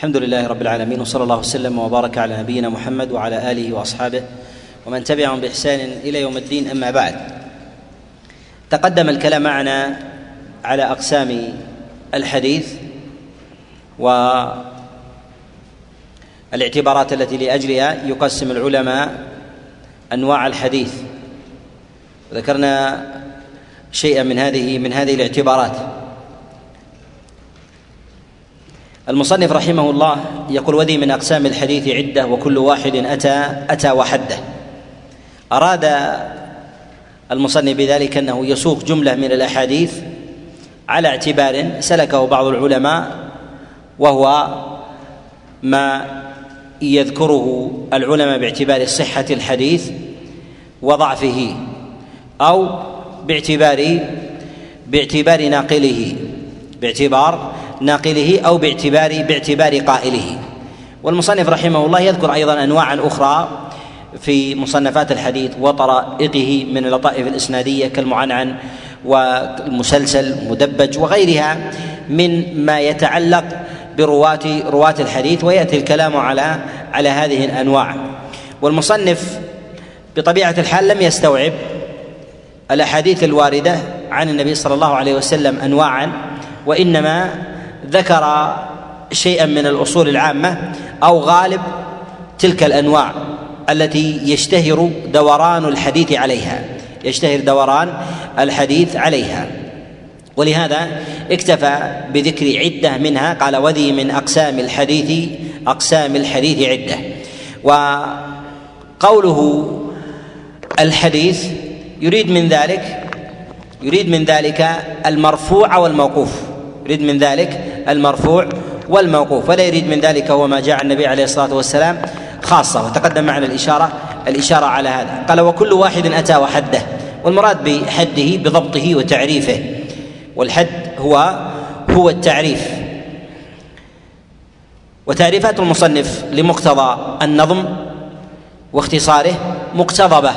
الحمد لله رب العالمين وصلى الله وسلم وبارك على نبينا محمد وعلى آله وأصحابه ومن تبعهم بإحسان إلى يوم الدين أما بعد. تقدم الكلام معنا على أقسام الحديث والاعتبارات التي لأجلها يقسم العلماء أنواع الحديث. ذكرنا شيئا من هذه من هذه الاعتبارات. المصنف رحمه الله يقول وذي من أقسام الحديث عدة وكل واحد أتى أتى وحده. أراد المصنف بذلك أنه يسوق جملة من الأحاديث على اعتبار سلكه بعض العلماء وهو ما يذكره العلماء باعتبار صحة الحديث وضعفه أو باعتبار باعتبار ناقله باعتبار ناقله أو باعتبار باعتبار قائله. والمصنف رحمه الله يذكر أيضا انواعا أخرى في مصنفات الحديث وطرائقه من اللطائف الإسنادية كالمعنعن والمسلسل مدبج وغيرها من ما يتعلق برواة رواة الحديث ويأتي الكلام على على هذه الأنواع. والمصنف بطبيعة الحال لم يستوعب الأحاديث الواردة عن النبي صلى الله عليه وسلم أنواعا وإنما ذكر شيئا من الأصول العامة أو غالب تلك الأنواع التي يشتهر دوران الحديث عليها. يشتهر دوران الحديث عليها. ولهذا اكتفى بذكر عدة منها. قال وذي من أقسام الحديث أقسام الحديث عدة. وقوله الحديث يريد من ذلك يريد من ذلك المرفوع والموقوف. يريد من ذلك المرفوع والموقوف ولا يريد من ذلك هو ما جاء النبي عليه الصلاة والسلام خاصة. وتقدم معنا الإشارة الإشارة على هذا. قال وكل واحد أتى وحده والمراد بحده بضبطه وتعريفه. والحد هو هو التعريف. وتعريفات المصنف لمقتضى النظم واختصاره مقتضبة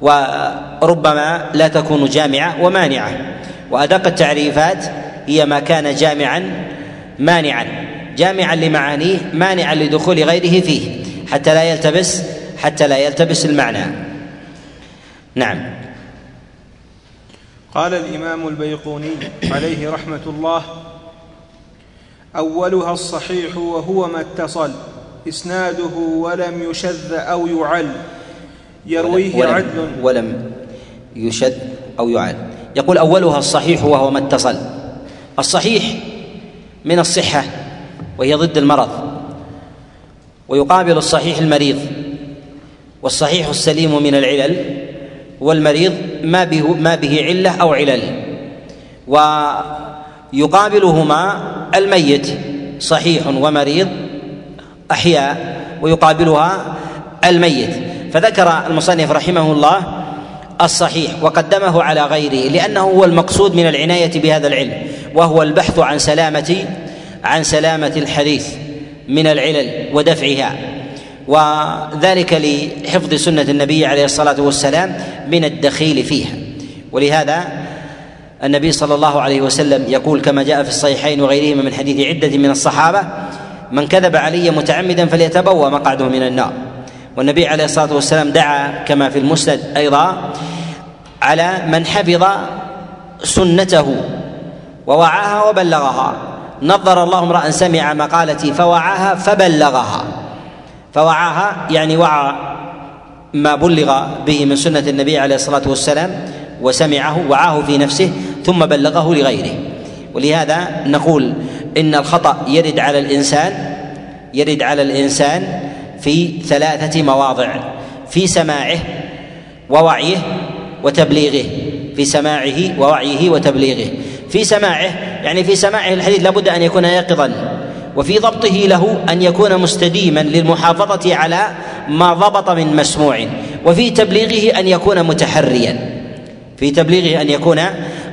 وربما لا تكون جامعة ومانعة. وأدق التعريفات هي ما كان جامعا مانعا. جامعا لمعانيه مانعا لدخول غيره فيه حتى لا يلتبس حتى لا يلتبس المعنى. نعم. قال الإمام البيقوني عليه رحمة الله أولها الصحيح وهو ما اتصل إسناده ولم يشذ أو يعل. يرويه ولم عدل. ولم يشد أو يعل. يقول أولها الصحيح وهو ما اتصل. الصحيح من الصحة وهي ضد المرض ويقابل الصحيح المريض والصحيح السليم من العلل والمريض ما به ما به علة أو علل ويقابلهما الميت صحيح ومريض أحياء ويقابلها الميت. فذكر المصنف رحمه الله الصحيح وقدمه على غيره لأنه هو المقصود من العناية بهذا العلم. وهو البحث عن سلامة عن سلامة الحديث من العلل ودفعها. وذلك لحفظ سنة النبي عليه الصلاة والسلام من الدخيل فيها. ولهذا النبي صلى الله عليه وسلم يقول كما جاء في الصحيحين وغيرهما من حديث عدة من الصحابة من كذب علي متعمدا فليتبوأ مقعده من النار. والنبي عليه الصلاة والسلام دعا كما في المسند أيضا على من حفظ سنته ووعاها وبلغها. نظر الله امرأ سمع مقالتي فوعاها فبلغها. فوعاها يعني وعى ما بلغ به من سنة النبي عليه الصلاة والسلام وسمعه وعاه في نفسه ثم بلغه لغيره. ولهذا نقول إن الخطأ يرد على الإنسان يرد على الإنسان في ثلاثة مواضع في سماعه ووعيه وتبليغه في سماعه ووعيه وتبليغه. في سماعه يعني في سماعه الحديث لابد أن يكون يقظا وفي ضبطه له أن يكون مستديما للمحافظة على ما ضبط من مسموع وفي تبليغه أن يكون متحريا في تبليغه أن يكون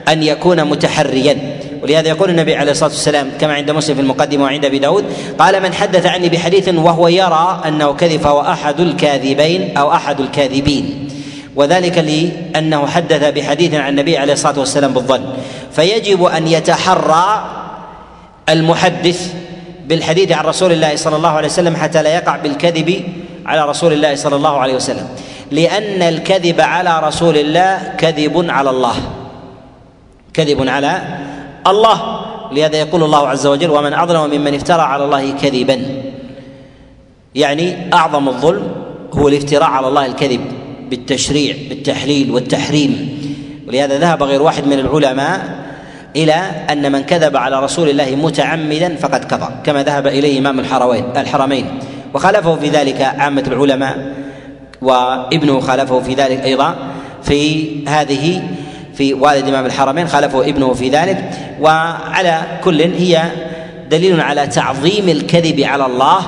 أن يكون متحريا. ولهذا يقول النبي عليه الصلاة والسلام كما عند مسلم في المقدمة وعند أبي داود قال من حدث عني بحديث وهو يرى أنه كذب فهو أحد الكاذبين أو أحد الكاذبين وذلك لأنه حدث بحديث عن النبي عليه الصلاة والسلام بالظن. فيجب أن يتحرى المحدث بالحديث عن رسول الله صلى الله عليه وسلم حتى لا يقع بالكذب على رسول الله صلى الله عليه وسلم. لأن الكذب على رسول الله كذب على الله. كذب على الله. لهذا يقول الله عز وجل ومن أظلم ممن افترى على الله كذبا. يعني أعظم الظلم هو الافتراء على الله الكذب بالتشريع بالتحليل والتحريم. ولهذا ذهب غير واحد من العلماء إلى أن من كذب على رسول الله متعمدا فقد كفر كما ذهب إليه إمام الحرمين الحرمين. وخالفه في ذلك عامة العلماء وابنه خالفه في ذلك أيضا في هذه في والد إمام الحرمين خالفه ابنه في ذلك. وعلى كل هي دليل على تعظيم الكذب على الله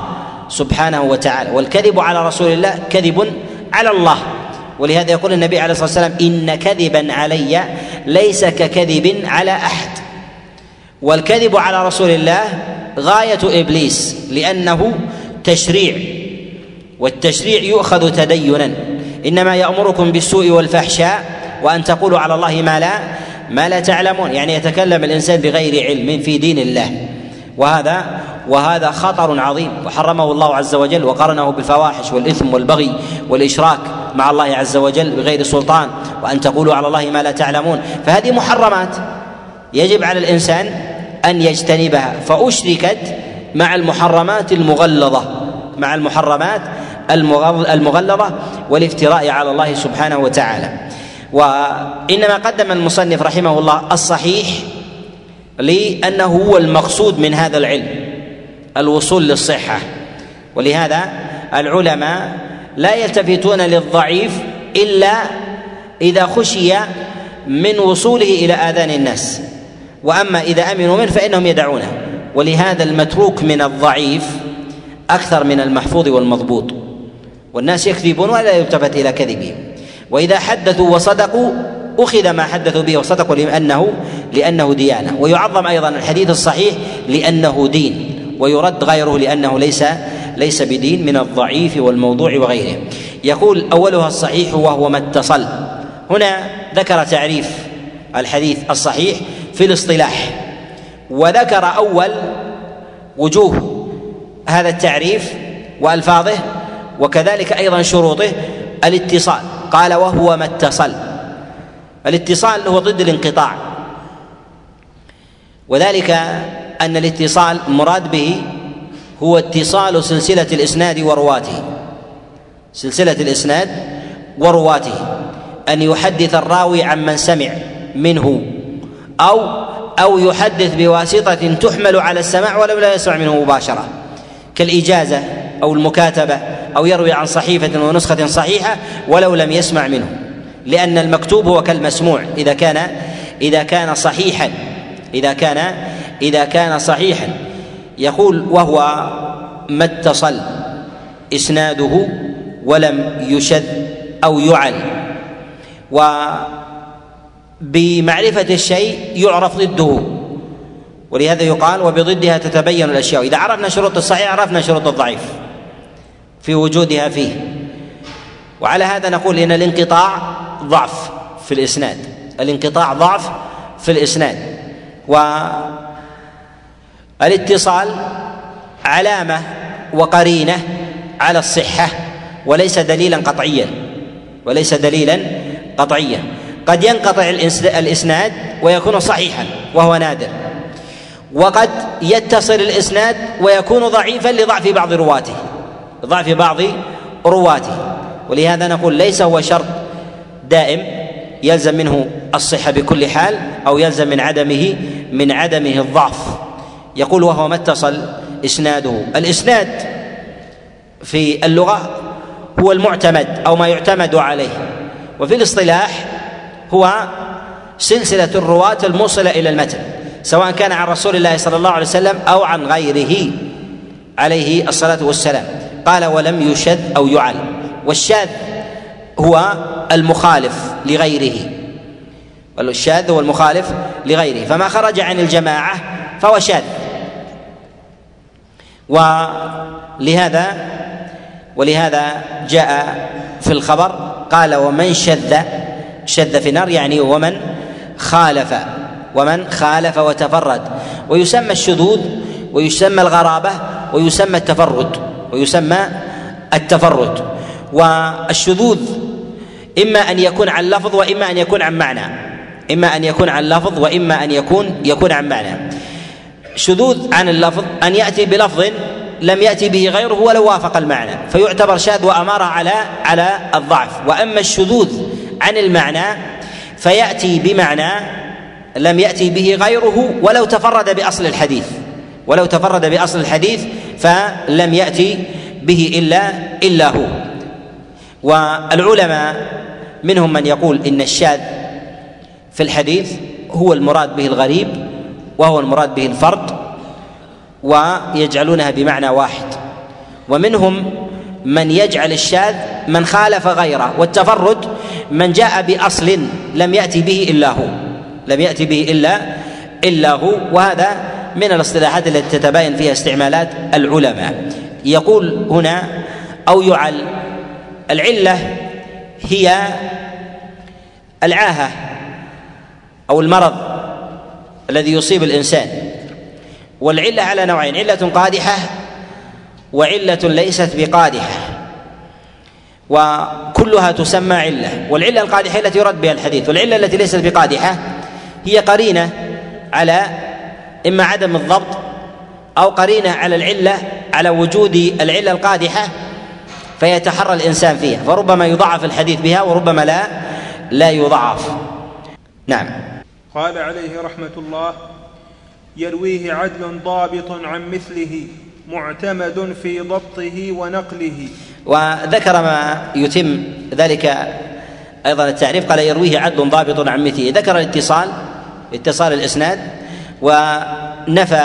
سبحانه وتعالى. والكذب على رسول الله كذب على الله. ولهذا يقول النبي عليه الصلاة والسلام إن كذبا علي ليس ككذب على أحد. والكذب على رسول الله غاية إبليس لأنه تشريع والتشريع يؤخذ تدينا. إنما يأمركم بالسوء والفحشاء وأن تقولوا على الله ما لا ما لا تعلمون. يعني يتكلم الإنسان بغير علم في دين الله. وهذا وهذا خطر عظيم وحرمه الله عز وجل وقرنه بالفواحش والإثم والبغي والإشراك مع الله عز وجل بغير سلطان وأن تقولوا على الله ما لا تعلمون. فهذه محرمات يجب على الإنسان أن يجتنبها. فأشركت مع المحرمات المغلظة مع المحرمات المغلظة والافتراء على الله سبحانه وتعالى. وإنما قدم المصنف رحمه الله الصحيح لأنه هو المقصود من هذا العلم. الوصول للصحة. ولهذا العلماء لا يلتفتون للضعيف إلا إذا خشي من وصوله إلى آذان الناس. وأما إذا أمنوا منه فإنهم يدعونه. ولهذا المتروك من الضعيف أكثر من المحفوظ والمضبوط. والناس يكذبون ولا يلتفت إلى كذبهم. وإذا حدثوا وصدقوا أخذ ما حدثوا به وصدقوا لأنه لأنه ديانة. ويعظم أيضا الحديث الصحيح لأنه دين. ويرد غيره لأنه ليس ليس بدين من الضعيف والموضوع وغيره. يقول أولها الصحيح وهو ما اتصل. هنا ذكر تعريف الحديث الصحيح في الاصطلاح. وذكر أول وجوه هذا التعريف وألفاظه وكذلك أيضا شروطه الاتصال. قال وهو ما اتصل. الاتصال هو ضد الانقطاع. وذلك أن الاتصال المراد به هو اتصال سلسلة الإسناد ورواته. سلسلة الإسناد ورواته. أن يحدث الراوي عن من سمع منه أو أو يحدث بواسطة تحمل على السماع ولو لا يسمع منه مباشرة. كالإجازة أو المكاتبة أو يروي عن صحيفة ونسخة صحيحة ولو لم يسمع منه. لأن المكتوب هو كالمسموع. إذا كان إذا كان صحيحا إذا كان إذا كان صحيحا يقول وهو ما اتصل إسناده ولم يشذ أو يعل. وبمعرفة الشيء يعرف ضده. ولهذا يقال وبضدها تتبين الأشياء. إذا عرفنا شروط الصحيح عرفنا شروط الضعيف في وجودها فيه. وعلى هذا نقول إن الانقطاع ضعف في الإسناد. الانقطاع ضعف في الإسناد. والاتصال علامة وقرينة على الصحة وليس دليلا قطعيا وليس دليلا قطعيا. قد ينقطع الإسناد ويكون صحيحا وهو نادر. وقد يتصل الإسناد ويكون ضعيفا لضعف بعض رواته ضعف بعض رواته. ولهذا نقول ليس هو شرط دائم يلزم منه الصحة بكل حال أو يلزم من عدمه من عدمه الضعف. يقول وهو ما اتصل إسناده. الإسناد في اللغة هو المعتمد أو ما يعتمد عليه. وفي الاصطلاح هو سلسلة الرواة الموصلة إلى المتن سواء كان عن رسول الله صلى الله عليه وسلم أو عن غيره عليه الصلاة والسلام. قال ولم يشذ أو يعل والشاذ هو المخالف لغيره. الشاذ هو المخالف لغيره. فما خرج عن الجماعة فهو شاذ. ولهذا ولهذا جاء في الخبر قال ومن شذ شذ في النار يعني ومن خالف ومن خالف وتفرد ويسمى الشذوذ ويسمى الغرابة ويسمى التفرد ويسمى التفرد والشذوذ إما أن يكون عن لفظ وإما أن يكون عن معنى إما أن يكون عن لفظ وإما أن يكون يكون عن معنى شذوذ عن اللفظ أن يأتي بلفظ لم يأتي به غيره ولو وافق المعنى فيعتبر شاذ وأمارة على على الضعف. وأما الشذوذ عن المعنى فيأتي بمعنى لم يأتي به غيره ولو تفرد بأصل الحديث. ولو تفرد بأصل الحديث فلم يأتي به إلا إلا هو. والعلماء منهم من يقول إن الشاذ في الحديث هو المراد به الغريب وهو المراد به الفرد ويجعلونها بمعنى واحد. ومنهم من يجعل الشاذ من خالف غيره والتفرد من جاء بأصل لم يأتي به إلا هو لم يأتي به إلا إلا هو. وهذا من الاصطلاحات التي تتباين فيها استعمالات العلماء. يقول هنا أو يعل العلة هي العاهة أو المرض. الذي يصيب الإنسان. والعلة على نوعين علة قادحة وعلة ليست بقادحة. وكلها تسمى علة. والعلة القادحة التي يرد بها الحديث والعلة التي ليست بقادحة هي قرينة على إما عدم الضبط أو قرينة على العلة على وجود العلة القادحة فيتحرى الإنسان فيها. فربما يضعف الحديث بها وربما لا لا يضعف. نعم. قال عليه رحمة الله يرويه عدل ضابط عن مثله معتمد في ضبطه ونقله. وذكر ما يتم ذلك أيضا التعريف قال يرويه عدل ضابط عن مثله. ذكر الاتصال اتصال الإسناد ونفى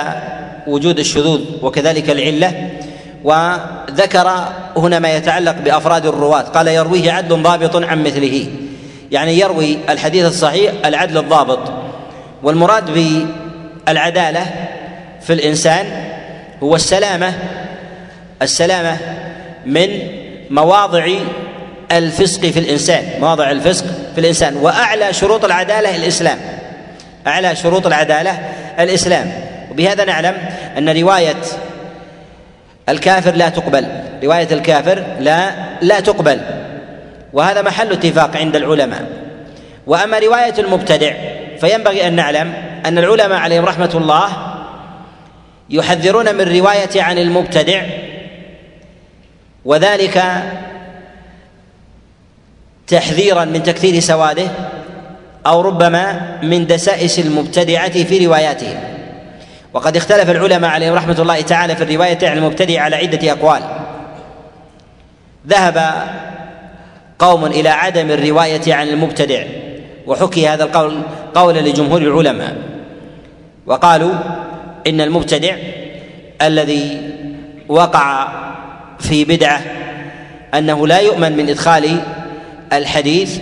وجود الشذوذ وكذلك العلة وذكر هنا ما يتعلق بأفراد الرواة. قال يرويه عدل ضابط عن مثله. يعني يروي الحديث الصحيح العدل الضابط. والمراد بالعدالة في الإنسان هو السلامة السلامة من مواضع الفسق في الإنسان مواضع الفسق في الإنسان وأعلى شروط العدالة الإسلام أعلى شروط العدالة الإسلام. وبهذا نعلم أن رواية الكافر لا تقبل رواية الكافر لا لا تقبل وهذا محل اتفاق عند العلماء. وأما رواية المبتدع فينبغي أن نعلم أن العلماء عليهم رحمة الله يحذرون من رواية عن المبتدع وذلك تحذيرا من تكثير سواده أو ربما من دسائس المبتدعة في رواياتهم. وقد اختلف العلماء عليهم رحمة الله تعالى في الرواية عن المبتدع على عدة أقوال. ذهب قوم إلى عدم الرواية عن المبتدع. وحكي هذا القول قولا لجمهور العلماء. وقالوا إن المبتدع الذي وقع في بدعة أنه لا يؤمن من إدخال الحديث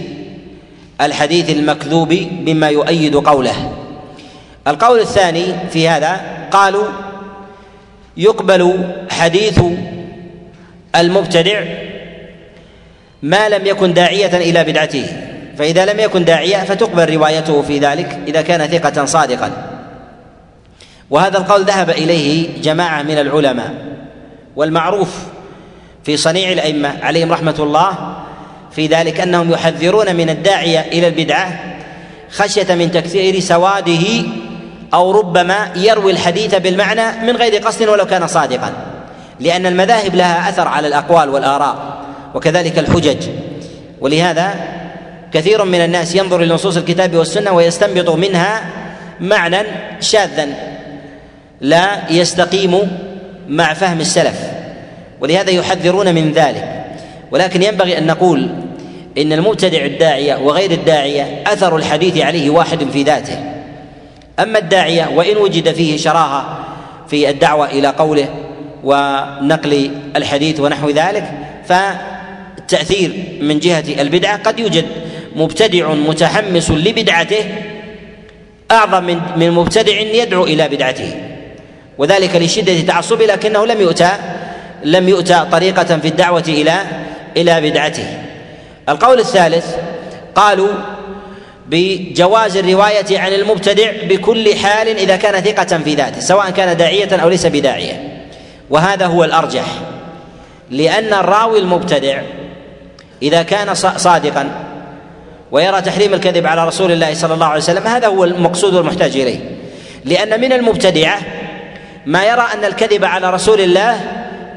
الحديث المكذوب بما يؤيد قوله. القول الثاني في هذا قالوا يقبل حديث المبتدع ما لم يكن داعية إلى بدعته. فإذا لم يكن داعية فتقبل روايته في ذلك إذا كان ثقة صادقا. وهذا القول ذهب إليه جماعة من العلماء والمعروف في صنيع الأئمة عليهم رحمة الله في ذلك أنهم يحذرون من الداعية إلى البدعة خشية من تكثير سواده أو ربما يروي الحديث بالمعنى من غير قصد ولو كان صادقا لأن المذاهب لها أثر على الأقوال والآراء وكذلك الحجج. ولهذا كثير من الناس ينظر إلى نصوص الكتاب والسنة ويستنبط منها معنى شاذا لا يستقيم مع فهم السلف ولهذا يحذرون من ذلك. ولكن ينبغي أن نقول إن المبتدع الداعية وغير الداعية أثر الحديث عليه واحد في ذاته. أما الداعية وإن وجد فيه شراهة في الدعوة إلى قوله ونقل الحديث ونحو ذلك فالتاثير من جهة البدعة قد يوجد. مبتدع متحمس لبدعته أعظم من من مبتدع يدعو إلى بدعته. وذلك لشدة تعصبه لكنه لم يؤتى لم يؤتى طريقة في الدعوة إلى إلى بدعته. القول الثالث قالوا بجواز الرواية عن المبتدع بكل حال إذا كان ثقة في ذاته سواء كان داعية أو ليس بداعية. وهذا هو الأرجح لأن الراوي المبتدع إذا كان صادقا ويرى تحريم الكذب على رسول الله صلى الله عليه وسلم هذا هو المقصود والمحتاج إليه. لأن من المبتدعة ما يرى أن الكذب على رسول الله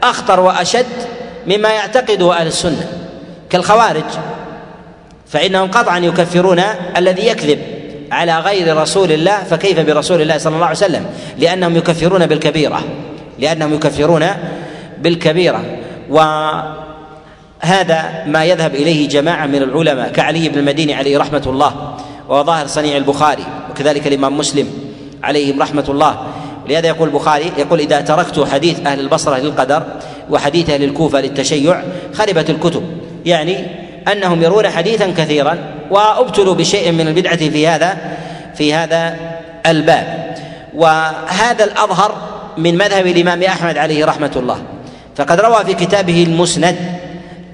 أخطر وأشد مما يعتقده أهل السنة كالخوارج فإنهم قطعا يكفرون الذي يكذب على غير رسول الله فكيف برسول الله صلى الله عليه وسلم؟ لأنهم يكفرون بالكبيرة لأنهم يكفرون بالكبيرة. وهذا ما يذهب إليه جماعة من العلماء كعلي بن المديني عليه رحمة الله وظاهر صنيع البخاري وكذلك الإمام مسلم عليهم رحمة الله. لهذا يقول البخاري يقول إذا تركت حديث أهل البصرة للقدر وحديث أهل الكوفة للتشيع خربت الكتب. يعني أنهم يرون حديثا كثيرا وأبتلوا بشيء من البدعة في هذا في هذا الباب. وهذا الأظهر من مذهب الإمام أحمد عليه رحمة الله. فقد روى في كتابه المسند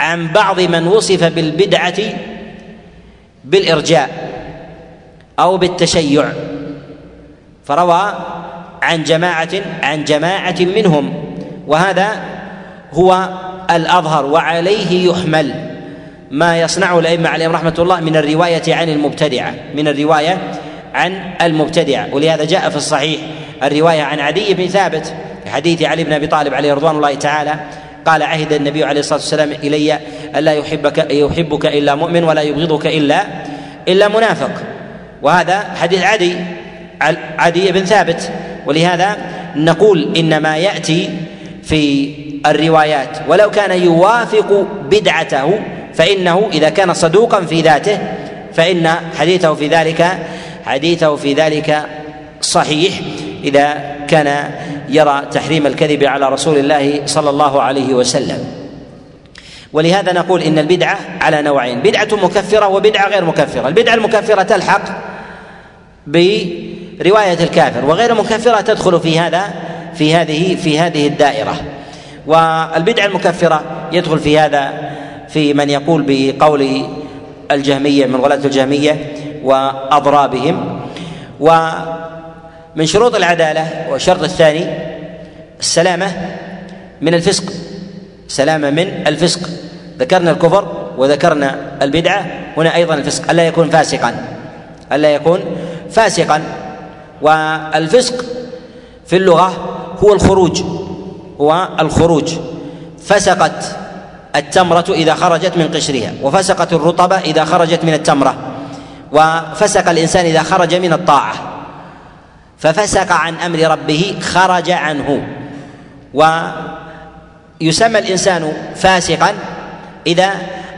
عن بعض من وصف بالبدعة بالإرجاء أو بالتشيع فروى عن جماعة عن جماعة منهم وهذا هو الأظهر وعليه يحمل ما يصنعه الأئمة عليهم رحمة الله من الرواية عن المبتدعة من الرواية عن المبتدعة ولهذا جاء في الصحيح الرواية عن عدي بن ثابت في حديث علي بن أبي طالب عليه رضوان الله تعالى قال عهد النبي عليه الصلاة والسلام إلي ألا يحبك يحبك إلا مؤمن ولا يبغضك إلا إلا منافق. وهذا حديث عدي عدي بن ثابت. ولهذا نقول إن ما يأتي في الروايات. ولو كان يوافق بدعته فإنه إذا كان صدوقا في ذاته فإن حديثه في ذلك حديثه في ذلك صحيح. إذا كان يرى تحريم الكذب على رسول الله صلى الله عليه وسلم. ولهذا نقول إن البدعة على نوعين بدعة مكفرة وبدعة غير مكفرة. البدعة المكفرة تلحق برواية الكافر وغير مكفرة تدخل في هذا في هذه في هذه الدائرة. والبدعة المكفرة يدخل في هذا في من يقول بقول الجهمية من غلاة الجهمية وأضرابهم. ومن شروط العدالة والشرط الثاني السلامة من الفسق. سلامة من الفسق. ذكرنا الكفر وذكرنا البدعة هنا أيضا الفسق. ألا يكون فاسقا. ألا يكون فاسقا. والفسق في اللغة هو الخروج. هو الخروج. فسقت التمرة إذا خرجت من قشرها وفسقت الرطبة إذا خرجت من التمرة وفسق الإنسان إذا خرج من الطاعة. ففسق عن أمر ربه خرج عنه. ويسمى الإنسان فاسقا إذا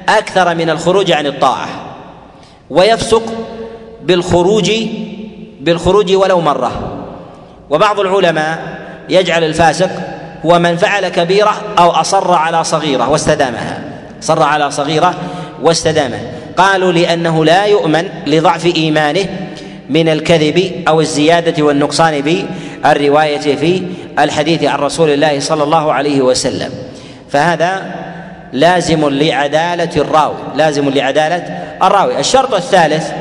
أكثر من الخروج عن الطاعة ويفسق بالخروج بالخروج ولو مرة. وبعض العلماء يجعل الفاسق هو من فعل كبيرة أو أصر على صغيرة واستدامها. صر على صغيرة واستدامها قالوا لأنه لا يؤمن لضعف إيمانه من الكذب أو الزيادة والنقصان بالرواية في الحديث عن رسول الله صلى الله عليه وسلم. فهذا لازم لعدالة الراوي لازم لعدالة الراوي. الشرط الثالث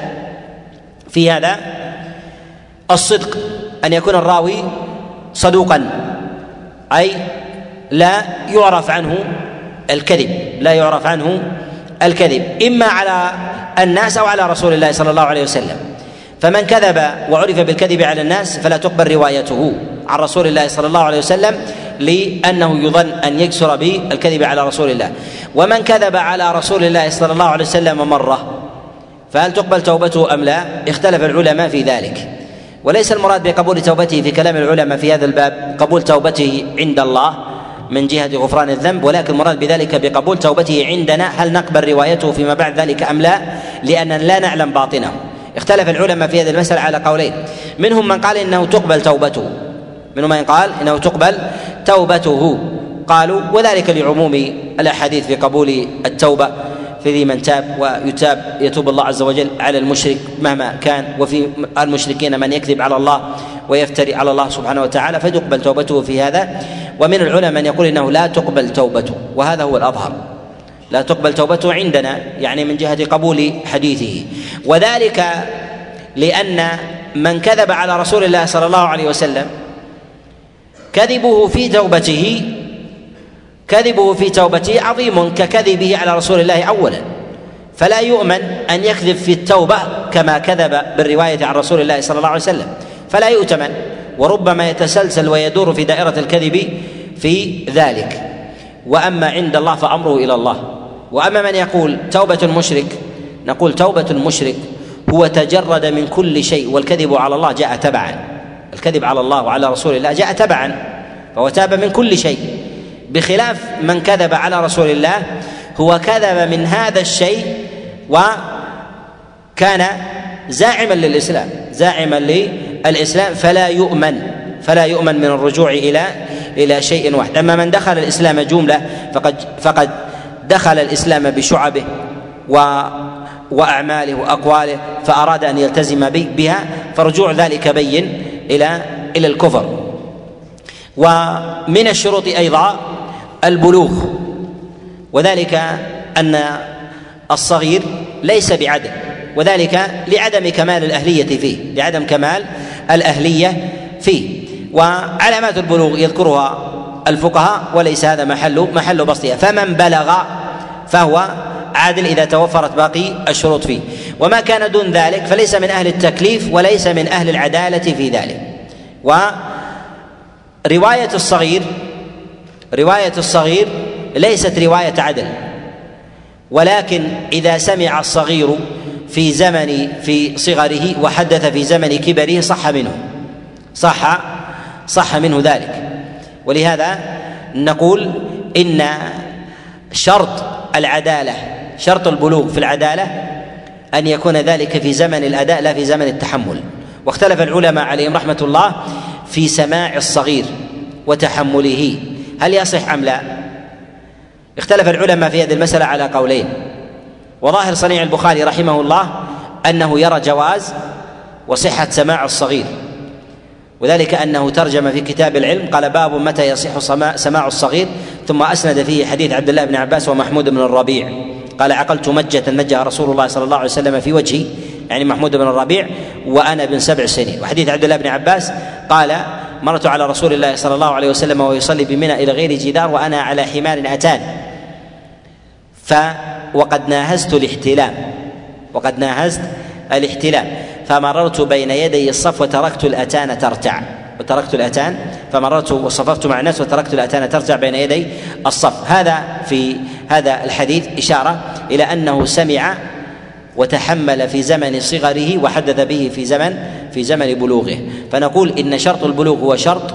في هذا الصدق أن يكون الراوي صدوقا أي لا يعرف عنه الكذب لا يعرف عنه الكذب. إما على الناس أو على رسول الله صلى الله عليه وسلم. فمن كذب وعرف بالكذب على الناس فلا تقبل روايته عن رسول الله صلى الله عليه وسلم لأنه يظن أن يكسر بالكذب على رسول الله. ومن كذب على رسول الله صلى الله عليه وسلم مرة فهل تقبل توبته أم لا؟ اختلف العلماء في ذلك. وليس المراد بقبول توبته في كلام العلماء في هذا الباب قبول توبته عند الله من جهة غفران الذنب ولكن المراد بذلك بقبول توبته عندنا. هل نقبل روايته فيما بعد ذلك أم لا؟ لأننا لا نعلم باطنه. اختلف العلماء في هذه المسألة على قولين. منهم من قال إنه تقبل توبته. منهم من قال إنه تقبل توبته. قالوا وذلك لعموم الأحاديث في قبول التوبة في من تاب ويتاب يتوب الله عز وجل على المشرك مهما كان وفي المشركين من يكذب على الله ويفتري على الله سبحانه وتعالى فتقبل توبته في هذا. ومن العلماء من يقول إنه لا تقبل توبته وهذا هو الأظهر. لا تقبل توبته عندنا يعني من جهة قبول حديثه. وذلك لأن من كذب على رسول الله صلى الله عليه وسلم كذبه في توبته كذبه في توبته عظيم ككذبه على رسول الله اولا. فلا يؤمن أن يكذب في التوبة كما كذب بالرواية عن رسول الله صلى الله عليه وسلم. فلا يؤتمن وربما يتسلسل ويدور في دائرة الكذب في ذلك. وأما عند الله فأمره إلى الله. وأما من يقول توبة المشرك نقول توبة المشرك هو تجرد من كل شيء والكذب على الله جاء تبعا. الكذب على الله وعلى رسول الله جاء تبعا فهو تاب من كل شيء. بخلاف من كذب على رسول الله هو كذب من هذا الشيء وكان زاعما للإسلام زاعما للإسلام فلا يؤمن فلا يؤمن من الرجوع إلى إلى شيء واحد. أما من دخل الإسلام جملة فقد فقد دخل الإسلام بشعبه و وأعماله وأقواله فأراد أن يلتزم بها فرجوع ذلك بين إلى إلى الكفر. ومن الشروط أيضا البلوغ وذلك أن الصغير ليس بعدل وذلك لعدم كمال الأهلية فيه لعدم كمال الأهلية فيه. وعلامات البلوغ يذكرها الفقهاء وليس هذا محل محل بسطها. فمن بلغ فهو عادل إذا توفرت باقي الشروط فيه. وما كان دون ذلك فليس من أهل التكليف وليس من أهل العدالة في ذلك. ورواية الصغير رواية الصغير ليست رواية عدل. ولكن إذا سمع الصغير في زمن في صغره وحدث في زمن كبره صح منه. صح صح منه ذلك. ولهذا نقول إن شرط العدالة. شرط البلوغ في العدالة أن يكون ذلك في زمن الأداء لا في زمن التحمل. واختلف العلماء عليهم رحمة الله في سماع الصغير وتحمله. هل يصح أم لا؟ اختلف العلماء في هذه المسألة على قولين. وظاهر صنيع البخاري رحمه الله أنه يرى جواز وصحة سماع الصغير. وذلك أنه ترجم في كتاب العلم قال باب متى يصح سماع الصغير ثم أسند فيه حديث عبد الله بن عباس ومحمود بن الربيع. قال عقلت مجة نجها رسول الله صلى الله عليه وسلم في وجهي يعني محمود بن الربيع وأنا ابن سبع سنين. وحديث عبد الله بن عباس قال مرت على رسول الله صلى الله عليه وسلم وهو يصلي بمنى إلى غير جدار وأنا على حمار أتان. ف وقد ناهزت الاحتلام. وقد ناهزت الاحتلام. فمررت بين يدي الصف وتركت الأتان ترتع وتركت الأتان فمررت وصففت مع الناس وتركت الأتان ترتع بين يدي الصف. هذا في هذا الحديث إشارة إلى أنه سمع وتحمل في زمن صغره وحدث به في زمن في زمن بلوغه. فنقول إن شرط البلوغ هو شرط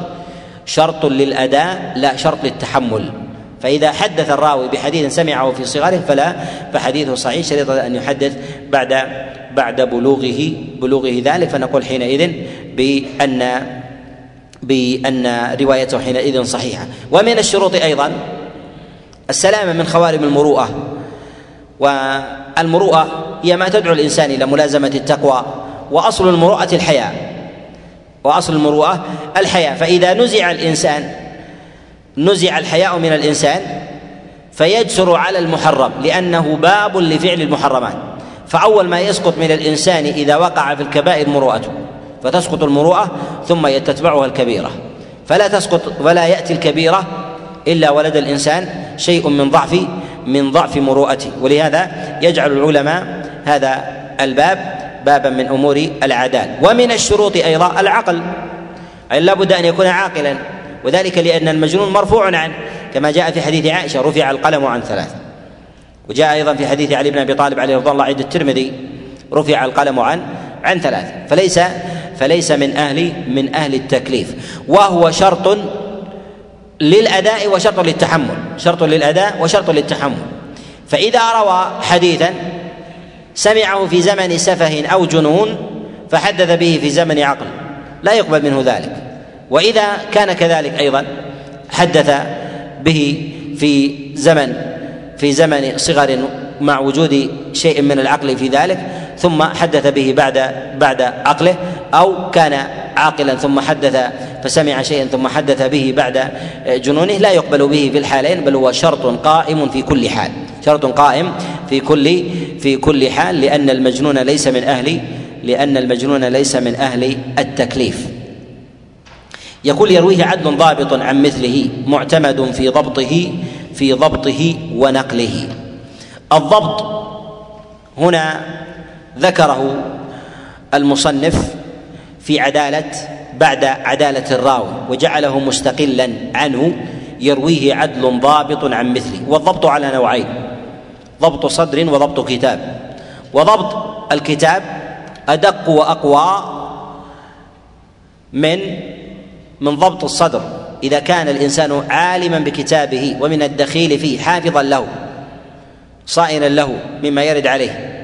شرط للأداء لا شرط للتحمل. فإذا حدث الراوي بحديث سمعه في صغره فلا فحديثه صحيح شريطة أن يحدث بعد بعد بلوغه بلوغه ذلك. فنقول حينئذ بأن بأن روايته حينئذ صحيحة. ومن الشروط أيضا السلامة من خوارم المروءة. والمروءة هي ما تدعو الإنسان إلى ملازمة التقوى وأصل المروءة الحياة. وأصل المروءة الحياة. فإذا نزع الإنسان نزع الحياء من الإنسان فيجسر على المحرم لأنه باب لفعل المحرمات. فأول ما يسقط من الإنسان إذا وقع في الكبائر مروءته فتسقط المروءة ثم تتبعها الكبيرة. فلا تسقط ولا يأتي الكبيرة إلا ولد الإنسان شيء من ضعف من ضعف مروءته. ولهذا يجعل العلماء هذا الباب بابا من أمور العداله ومن الشروط أيضا العقل. اي لابد أن يكون عاقلا. وذلك لأن المجنون مرفوع عنه كما جاء في حديث عائشة رفع القلم عن ثلاث. وجاء أيضا في حديث علي بن أبي طالب عليه رضي الله عند الترمذي رفع القلم عن عن ثلاث. فليس فليس من أهل من أهل التكليف. وهو شرط للأداء وشرط للتحمل. شرط للأداء وشرط للتحمل. فإذا روى حديثا سمعه في زمن سفه أو جنون فحدث به في زمن عقل. لا يقبل منه ذلك. وإذا كان كذلك أيضا حدث به في زمن في زمن صغر مع وجود شيء من العقل في ذلك ثم حدث به بعد بعد عقله أو كان عاقلا ثم حدث فسمع شيئا ثم حدث به بعد جنونه لا يقبل به في الحالين بل هو شرط قائم في كل حال شرط قائم في كل في كل حال لأن المجنون ليس من أهل لأن المجنون ليس من أهل التكليف. يقول يرويه عدل ضابط عن مثله معتمد في ضبطه في ضبطه ونقله. الضبط هنا ذكره المصنف في عدالة بعد عدالة الراوي وجعله مستقلا عنه يرويه عدل ضابط عن مثله. والضبط على نوعين ضبط صدر وضبط كتاب. وضبط الكتاب أدق وأقوى من من ضبط الصدر إذا كان الإنسان عالما بكتابه ومن الدخيل فيه حافظا له صائنا له مما يرد عليه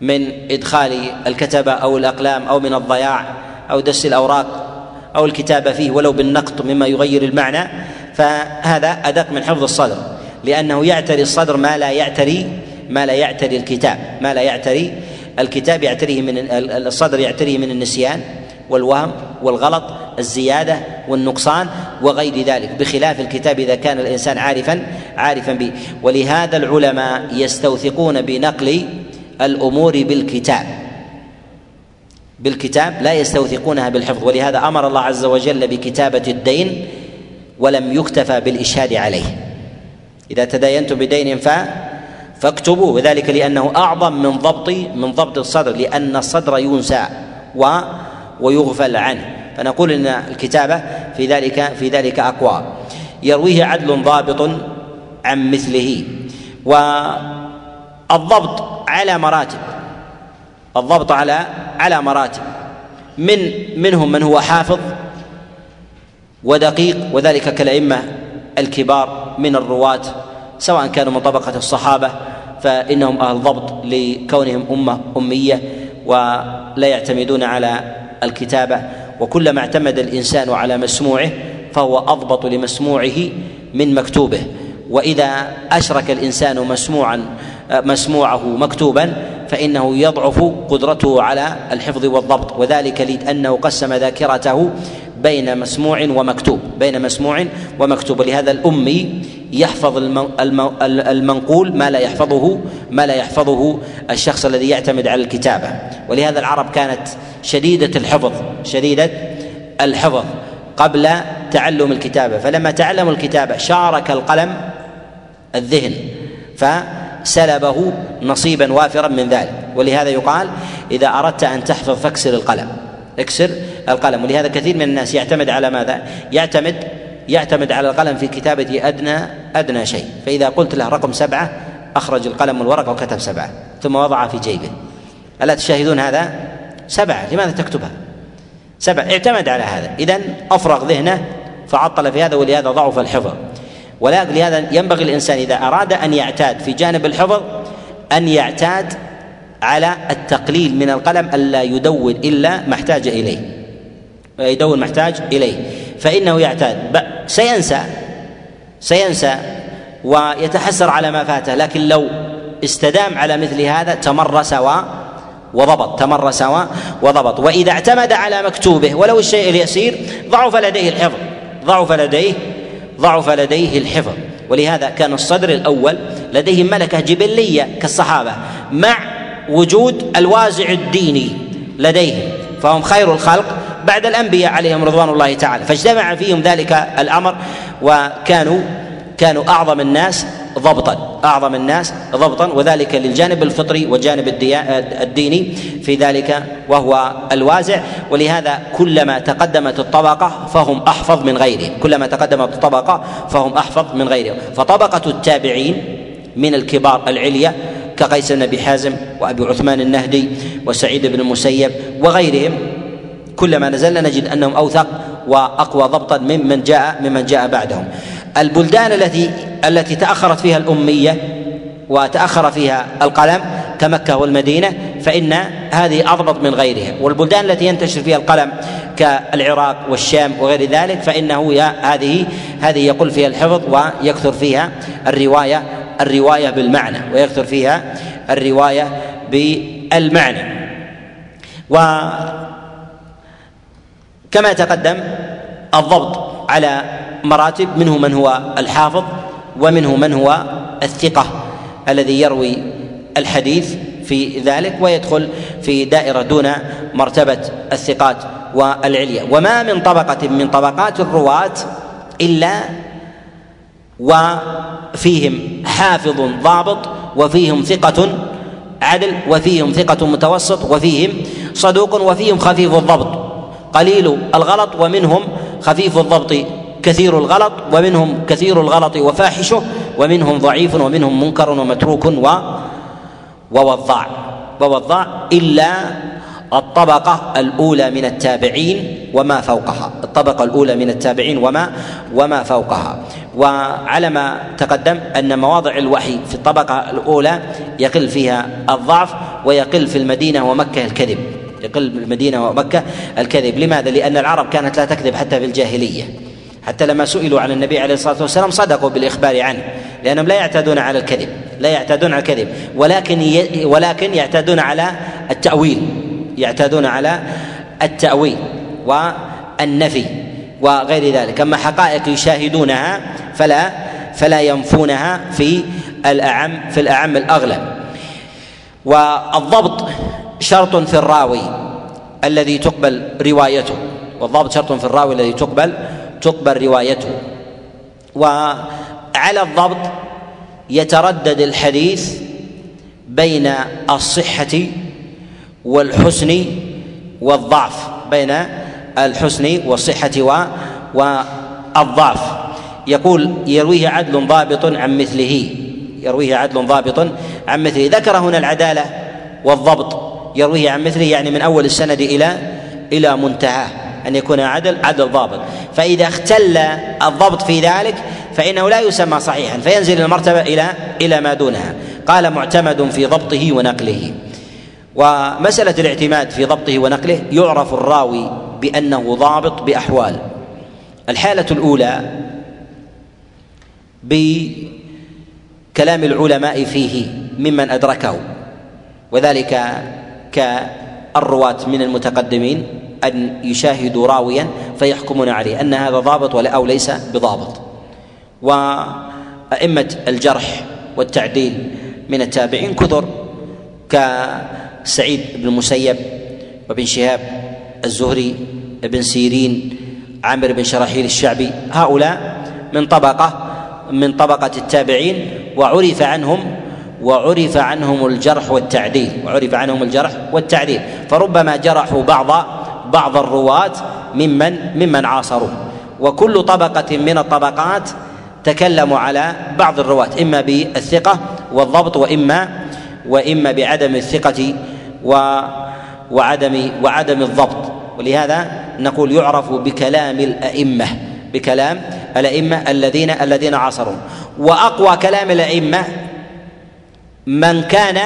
من إدخال الكتبة أو الأقلام أو من الضياع أو دس الأوراق أو الكتابة فيه ولو بالنقط مما يغير المعنى فهذا أدق من حفظ الصدر لأنه يعتري الصدر ما لا يعتري ما لا يعتري الكتاب ما لا يعتري الكتاب يعتريه من الصدر يعتريه من النسيان والوهم والغلط الزيادة والنقصان وغير ذلك بخلاف الكتاب إذا كان الإنسان عارفا عارفا به. ولهذا العلماء يستوثقون بنقل الأمور بالكتاب. بالكتاب لا يستوثقونها بالحفظ ولهذا أمر الله عز وجل بكتابة الدين ولم يكتفى بالإشهاد عليه. إذا تداينتم بدين ف فاكتبوه. وذلك لأنه أعظم من ضبط من ضبط الصدر لأن الصدر ينسى و ويغفل عنه. فنقول إن الكتابة في ذلك في ذلك أقوى. يرويه عدل ضابط عن مثله. والضبط على مراتب. الضبط على على مراتب. من منهم من هو حافظ ودقيق وذلك كالأئمة الكبار من الرواة سواء كانوا من طبقة الصحابة فإنهم أهل ضبط لكونهم أمة أمية ولا يعتمدون على الكتابة. وكلما اعتمد الإنسان على مسموعه فهو أضبط لمسموعه من مكتوبه. وإذا أشرك الإنسان مسموعا مسموعه مكتوبا فإنه يضعف قدرته على الحفظ والضبط. وذلك لأنه قسم ذاكرته بين مسموع ومكتوب بين مسموع ومكتوب. ولهذا الأمي يحفظ المنقول ما لا يحفظه ما لا يحفظه الشخص الذي يعتمد على الكتابة. ولهذا العرب كانت شديدة الحفظ شديدة الحفظ قبل تعلم الكتابة. فلما تعلموا الكتابة شارك القلم الذهن ف سلبه نصيبا وافرا من ذلك. ولهذا يقال إذا أردت أن تحفظ فاكسر القلم. اكسر القلم ولهذا كثير من الناس يعتمد على ماذا؟ يعتمد يعتمد على القلم في كتابة أدنى أدنى شيء فإذا قلت له رقم سبعة أخرج القلم والورقة وكتب سبعة ثم وضعها في جيبه ألا تشاهدون هذا؟ سبعة لماذا تكتبها؟ سبعة اعتمد على هذا إذا أفرغ ذهنه فعطل في هذا ولهذا ضعف الحفظ ولكن لهذا ينبغي الإنسان إذا أراد أن يعتاد في جانب الحفظ أن يعتاد على التقليل من القلم ألا يدون إلا ما احتاج اليه يدون محتاج إليه. فإنه يعتاد. سينسى. سينسى ويتحسر على ما فاته. لكن لو استدام على مثل هذا تمرس و وضبط. تمرس وضبط. وإذا اعتمد على مكتوبه ولو الشيء اليسير ضعف لديه الحفظ. ضعف لديه ضعف لديه الحفظ. ولهذا كان الصدر الأول لديهم ملكة جبلية كالصحابة مع وجود الوازع الديني لديهم فهم خير الخلق بعد الأنبياء عليهم رضوان الله تعالى. فاجتمع فيهم ذلك الأمر وكانوا كانوا أعظم الناس ضبطا أعظم الناس ضبطا وذلك للجانب الفطري والجانب الديني في ذلك وهو الوازع. ولهذا كلما تقدمت الطبقة فهم أحفظ من غيرهم كلما تقدمت الطبقة فهم أحفظ من غيرهم. فطبقة التابعين من الكبار العليا كقيس بن أبي حازم وأبي عثمان النهدي وسعيد بن المسيب وغيرهم كلما نزلنا نجد أنهم أوثق وأقوى ضبطا ممن جاء ممن جاء بعدهم. البلدان التي التي تأخرت فيها الأمية وتأخر فيها القلم كمكة والمدينة فإن هذه أضبط من غيرها والبلدان التي ينتشر فيها القلم كالعراق والشام وغير ذلك فإنه هذه هذه يقل فيها الحفظ ويكثر فيها الرواية الرواية بالمعنى ويكثر فيها الرواية بالمعنى. وكما تقدم الضبط على مراتب منه من هو الحافظ ومنه من هو الثقة الذي يروي الحديث في ذلك ويدخل في دائرة دون مرتبة الثقات والعليا. وما من طبقة من طبقات الرواة إلا وفيهم حافظ ضابط وفيهم ثقة عدل وفيهم ثقة متوسط وفيهم صدوق وفيهم خفيف الضبط. قليل الغلط ومنهم خفيف الضبط كثير الغلط ومنهم كثير الغلط وفاحشه ومنهم ضعيف ومنهم منكر ومتروك و ووضاع. ووضاع إلا الطبقة الأولى من التابعين وما فوقها. الطبقة الأولى من التابعين وما وما فوقها. وعلى ما تقدم أن مواضع الوحي في الطبقة الأولى يقل فيها الضعف ويقل في المدينة ومكة الكذب. يقل في المدينة ومكة الكذب. لماذا؟ لأن العرب كانت لا تكذب حتى في الجاهلية. حتى لما سئلوا عن النبي عليه الصلاة والسلام صدقوا بالإخبار عنه لأنهم لا يعتادون على الكذب لا يعتادون على الكذب. ولكن ولكن يعتادون على التأويل يعتادون على التأويل والنفي. وغير ذلك. أما حقائق يشاهدونها فلا فلا ينفونها في الأعم في الأعم الأغلب والضبط شرط في الراوي الذي تقبل روايته. والضبط شرط في الراوي الذي تقبل تقبل روايته. وعلى الضبط يتردد الحديث بين الصحة والحسن والضعف بين الحسن والصحة والضعف. يقول يرويه عدل ضابط عن مثله. يرويه عدل ضابط عن مثله. ذكر هنا العدالة والضبط. يرويه عن مثله يعني من أول السند إلى إلى منتهاه أن يكون عدل عدل ضابط. فإذا اختل الضبط في ذلك فإنه لا يسمى صحيحا فينزل المرتبة إلى إلى ما دونها. قال معتمد في ضبطه ونقله. ومسألة الاعتماد في ضبطه ونقله يعرف الراوي بأنه ضابط بأحوال. الحالة الأولى بكلام العلماء فيه ممن أدركه وذلك كالرواة من المتقدمين أن يشاهدوا راويا فيحكمون عليه أن هذا ضابط ولا أو ليس بضابط. وأئمة الجرح والتعديل من التابعين كثر كسعيد بن المسيب وابن شهاب الزهري ابن سيرين عامر بن شراحيل الشعبي هؤلاء من طبقة من طبقة التابعين وعرف عنهم وعرف عنهم الجرح والتعديل وعرف عنهم الجرح والتعديل فربما جرحوا بعض بعض الرواة ممن ممن عاصروه وكل طبقة من الطبقات تكلموا على بعض الرواة إما بالثقة والضبط وإما وإما بعدم الثقة و وعدم وعدم الضبط. ولهذا نقول يعرف بكلام الأئمة بكلام الأئمة الذين الذين عاصروا وأقوى كلام الأئمة من كان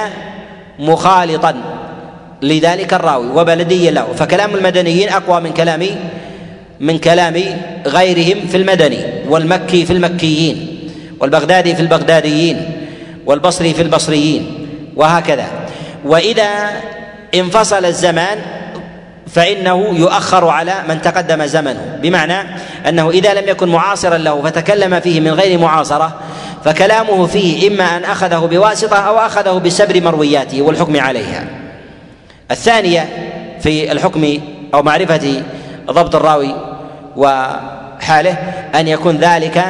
مخالطا لذلك الراوي وبلديا له. فكلام المدنيين أقوى من كلام من كلام غيرهم في المدني والمكي في المكيين والبغدادي في البغداديين والبصري في البصريين وهكذا. وإذا انفصل الزمان فإنه يؤخر على من تقدم زمنه. بمعنى أنه إذا لم يكن معاصرا له فتكلم فيه من غير معاصرة فكلامه فيه إما أن أخذه بواسطة أو أخذه بسبر مروياته والحكم عليها. الثانية في الحكم أو معرفة ضبط الراوي وحاله أن يكون ذلك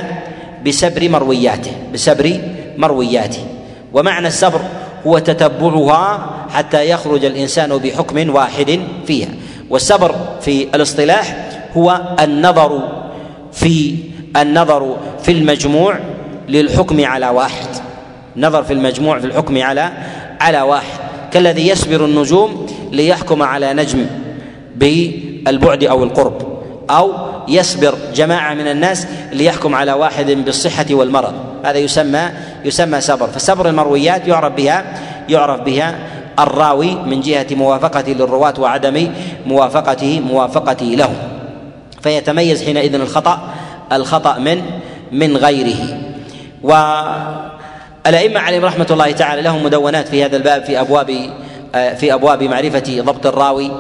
بسبر مروياته بسبر مروياته. ومعنى السبر هو تتبعها حتى يخرج الإنسان بحكم واحد فيها. والسبر في الاصطلاح هو النظر في النظر في المجموع للحكم على واحد. نظر في المجموع في الحكم على على واحد. كالذي يسبر النجوم ليحكم على نجم بالبعد أو القرب. أو يسبر جماعة من الناس ليحكم على واحد بالصحة والمرض. هذا يسمى يسمى سبر. فسبر المرويات يعرف بها يعرف بها الراوي من جهة موافقته للرواة وعدم موافقته موافقته له. فيتميز حينئذ الخطأ الخطأ من من غيره. والأئمة عليهم رحمة الله تعالى لهم مدونات في هذا الباب في أبواب في أبواب معرفة ضبط الراوي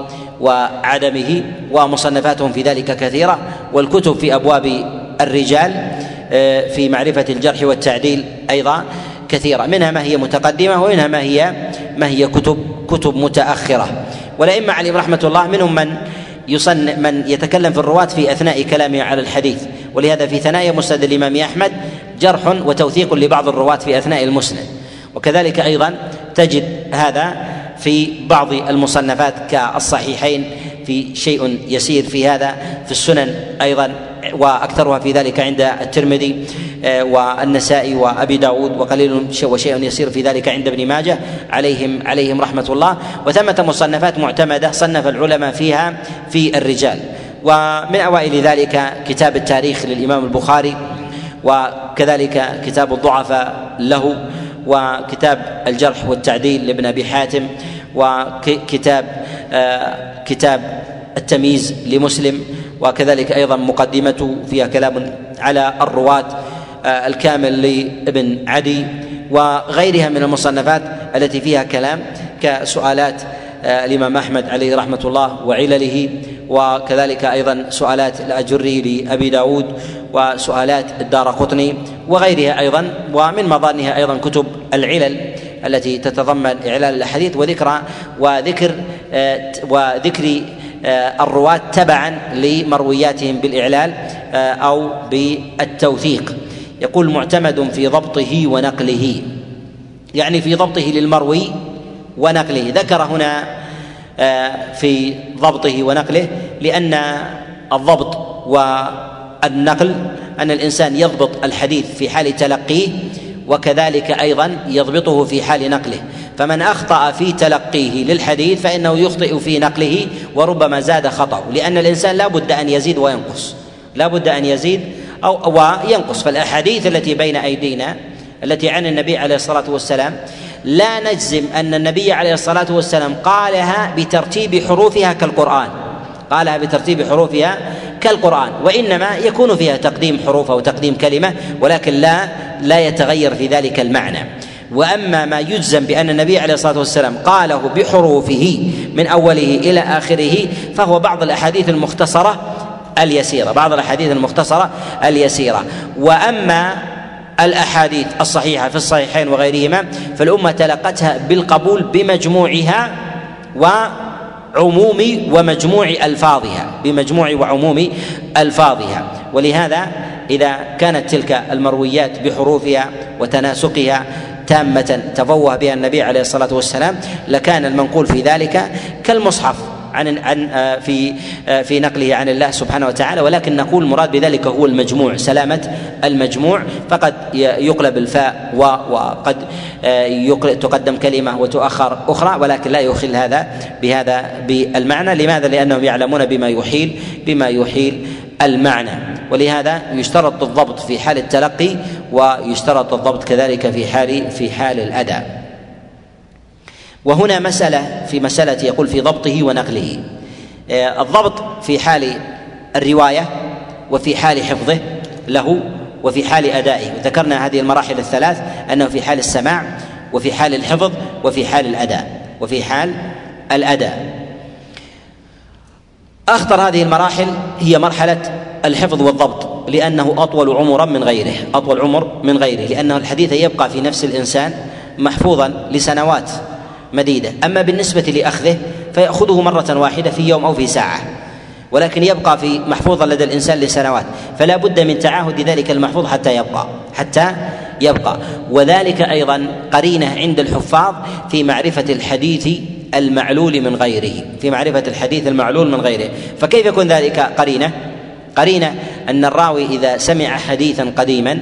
وعدمه ومصنفاتهم في ذلك كثيرة والكتب في أبواب الرجال في معرفة الجرح والتعديل أيضا كثيرة. منها ما هي متقدمة ومنها ما هي ما هي كتب كتب متأخرة. والأئمة عليهم رحمة الله منهم من يصن من يتكلم في الرواة في أثناء كلامه على الحديث. ولهذا في ثنايا مسند الإمام أحمد جرح وتوثيق لبعض الرواة في أثناء المسند. وكذلك أيضا تجد هذا في بعض المصنفات كالصحيحين في شيء يسير في هذا في السنن أيضا وأكثرها في ذلك عند الترمذي آه، والنسائي وأبي داود وقليل وشيء يسير في ذلك عند ابن ماجه عليهم عليهم رحمة الله. وثمة مصنفات معتمدة صنف العلماء فيها في الرجال. ومن أوائل ذلك كتاب التاريخ للإمام البخاري وكذلك كتاب الضعفاء له. وكتاب الجرح والتعديل لابن أبي حاتم وكتاب آه، كتاب التمييز لمسلم وكذلك أيضا مقدمته فيها كلام على الرواة آه، الكامل لابن عدي وغيرها من المصنفات التي فيها كلام كسؤالات آه، الإمام أحمد عليه رحمة الله وعلله. وكذلك أيضا سؤالات الأجري لأبي داود وسؤالات الدار قطني وغيرها أيضا ومن مظانها أيضا كتب العلل التي تتضمن إعلال الأحاديث وذكر وذكر آه، وذكر آه، الرواة تبعا لمروياتهم بالإعلال آه، أو بالتوثيق. يقول معتمد في ضبطه ونقله. يعني في ضبطه للمروي ونقله. ذكر هنا في ضبطه ونقله لأن الضبط والنقل أن الإنسان يضبط الحديث في حال تلقيه وكذلك أيضا يضبطه في حال نقله. فمن أخطأ في تلقيه للحديث فإنه يخطئ في نقله وربما زاد خطا لأن الإنسان لا بد أن يزيد وينقص. لا بد أن يزيد أو وينقص. فالأحاديث التي بين أيدينا التي عن النبي عليه الصلاة والسلام لا نجزم أن النبي عليه الصلاة والسلام قالها بترتيب حروفها كالقرآن. قالها بترتيب حروفها كالقرآن وإنما يكون فيها تقديم حروف أو تقديم كلمة ولكن لا لا يتغير في ذلك المعنى. وأما ما يجزم بأن النبي عليه الصلاة والسلام قاله بحروفه من أوله إلى آخره فهو بعض الأحاديث المختصرة اليسيرة بعض الأحاديث المختصرة اليسيرة. وأما الأحاديث الصحيحة في الصحيحين وغيرهما فالأمة تلقتها بالقبول بمجموعها و عموم ومجموع ألفاظها بمجموع وعموم ألفاظها. ولهذا إذا كانت تلك المرويات بحروفها وتناسقها تامة تفوه بها النبي عليه الصلاة والسلام لكان المنقول في ذلك كالمصحف. عن عن آه، في آه، في نقله عن الله سبحانه وتعالى ولكن نقول المراد بذلك هو المجموع سلامة المجموع. فقد يقلب الفاء وقد آه، تقدم كلمة وتؤخر أخرى ولكن لا يخل هذا بهذا بالمعنى. لماذا؟ لأنهم يعلمون بما يحيل بما يحيل المعنى. ولهذا يشترط الضبط في حال التلقي ويشترط الضبط كذلك في حال في حال الأداء. وهنا مسألة في مسألة يقول في ضبطه ونقله. آه، الضبط في حال الرواية وفي حال حفظه له وفي حال أدائه. وذكرنا هذه المراحل الثلاث أنه في حال السماع وفي حال الحفظ وفي حال الأداء وفي حال الأداء. أخطر هذه المراحل هي مرحلة الحفظ والضبط لأنه أطول عمرا من غيره أطول عمر من غيره لأنه الحديث يبقى في نفس الإنسان محفوظا لسنوات. مديدة. أما بالنسبة لأخذه فيأخذه مرة واحدة في يوم أو في ساعة. ولكن يبقى في محفوظا لدى الإنسان لسنوات. فلا بد من تعاهد ذلك المحفوظ حتى يبقى. حتى يبقى. وذلك أيضا قرينة عند الحفاظ في معرفة الحديث المعلول من غيره. في معرفة الحديث المعلول من غيره. فكيف يكون ذلك قرينة؟ قرينة أن الراوي إذا سمع حديثا قديما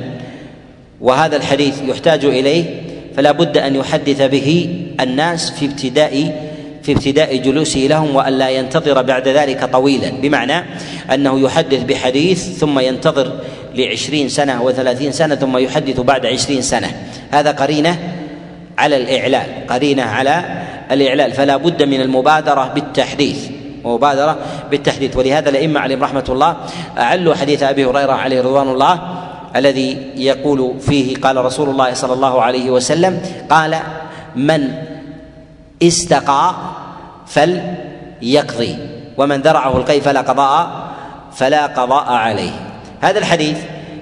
وهذا الحديث يحتاج إليه فلا بد أن يحدث به الناس في ابتداء في ابتداء جلوسه لهم والا ينتظر بعد ذلك طويلا. بمعنى أنه يحدث بحديث ثم ينتظر لعشرين سنة وثلاثين سنة ثم يحدث بعد عشرين سنة. هذا قرينة على الإعلال قرينة على الإعلال. فلا بد من المبادرة بالتحديث مبادرة بالتحديث. ولهذا الأئمة عليهم رحمة الله أعلوا حديث أبي هريرة عليه رضوان الله الذي يقول فيه قال رسول الله صلى الله عليه وسلم قال من استقى فليقضي ومن ذرعه القي فلا قضاء فلا قضاء عليه. هذا الحديث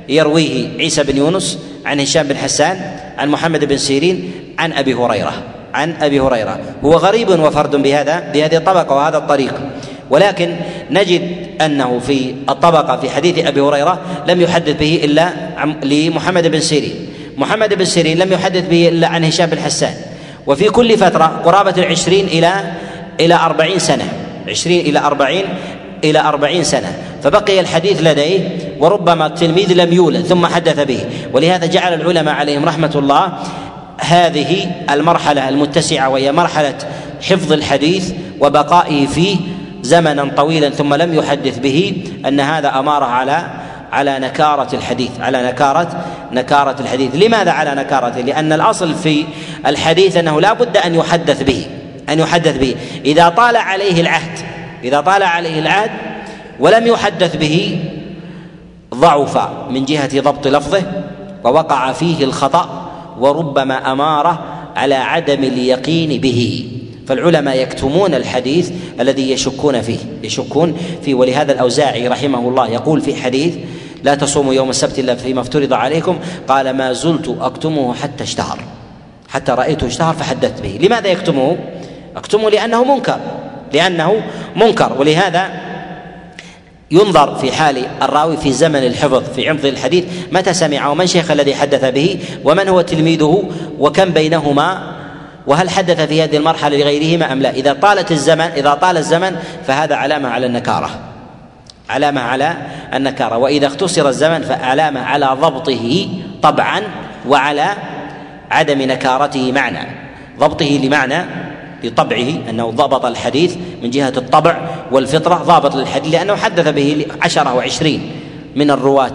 يرويه عيسى بن يونس عن هشام بن حسان عن محمد بن سيرين عن أبي هريرة عن أبي هريرة. هو غريب وفرد بهذا بهذه الطبقة وهذا الطريق. ولكن نجد أنه في الطبقة في حديث أبي هريرة لم يحدث به إلا لمحمد بن سيرين. محمد بن سيرين لم يحدث به إلا عن هشام بن حسان. وفي كل فترة قرابة العشرين إلى إلى أربعين سنة. عشرين إلى أربعين إلى أربعين سنة. فبقي الحديث لديه وربما التلميذ لم يولد ثم حدث به. ولهذا جعل العلماء عليهم رحمة الله هذه المرحلة المتسعة وهي مرحلة حفظ الحديث وبقائه فيه زمنا طويلا ثم لم يحدث به أن هذا أماره على على نكارة الحديث على نكارة نكارة الحديث. لماذا على نكارته لأن الأصل في الحديث أنه لا بد أن يحدث به أن يحدث به. إذا طال عليه العهد إذا طال عليه العهد ولم يحدث به ضعف من جهة ضبط لفظه ووقع فيه الخطأ وربما أماره على عدم اليقين به. فالعلماء يكتمون الحديث الذي يشكون فيه يشكون فيه. ولهذا الأوزاعي رحمه الله يقول في حديث لا تصوموا يوم السبت إلا فيما افترض عليكم. قال ما زلت أكتمه حتى اشتهر حتى رأيته اشتهر فحدثت به. لماذا يكتمه؟ أكتمه لأنه منكر لأنه منكر. ولهذا ينظر في حال الراوي في زمن الحفظ في عمض الحديث متى سمع ومن شيخ الذي حدث به؟ ومن هو تلميذه؟ وكم بينهما؟ وهل حدث في هذه المرحلة لغيرهما أم لا؟ إذا طالت الزمن إذا طال الزمن فهذا علامة على النكارة. علامة على النكارة. وإذا اختصر الزمن فعلامة على ضبطه طبعا وعلى عدم نكارته معنى. ضبطه لمعنى بطبعه أنه ضبط الحديث من جهة الطبع والفطرة ضابط للحديث لأنه حدث به عشره وعشرين من الرواة.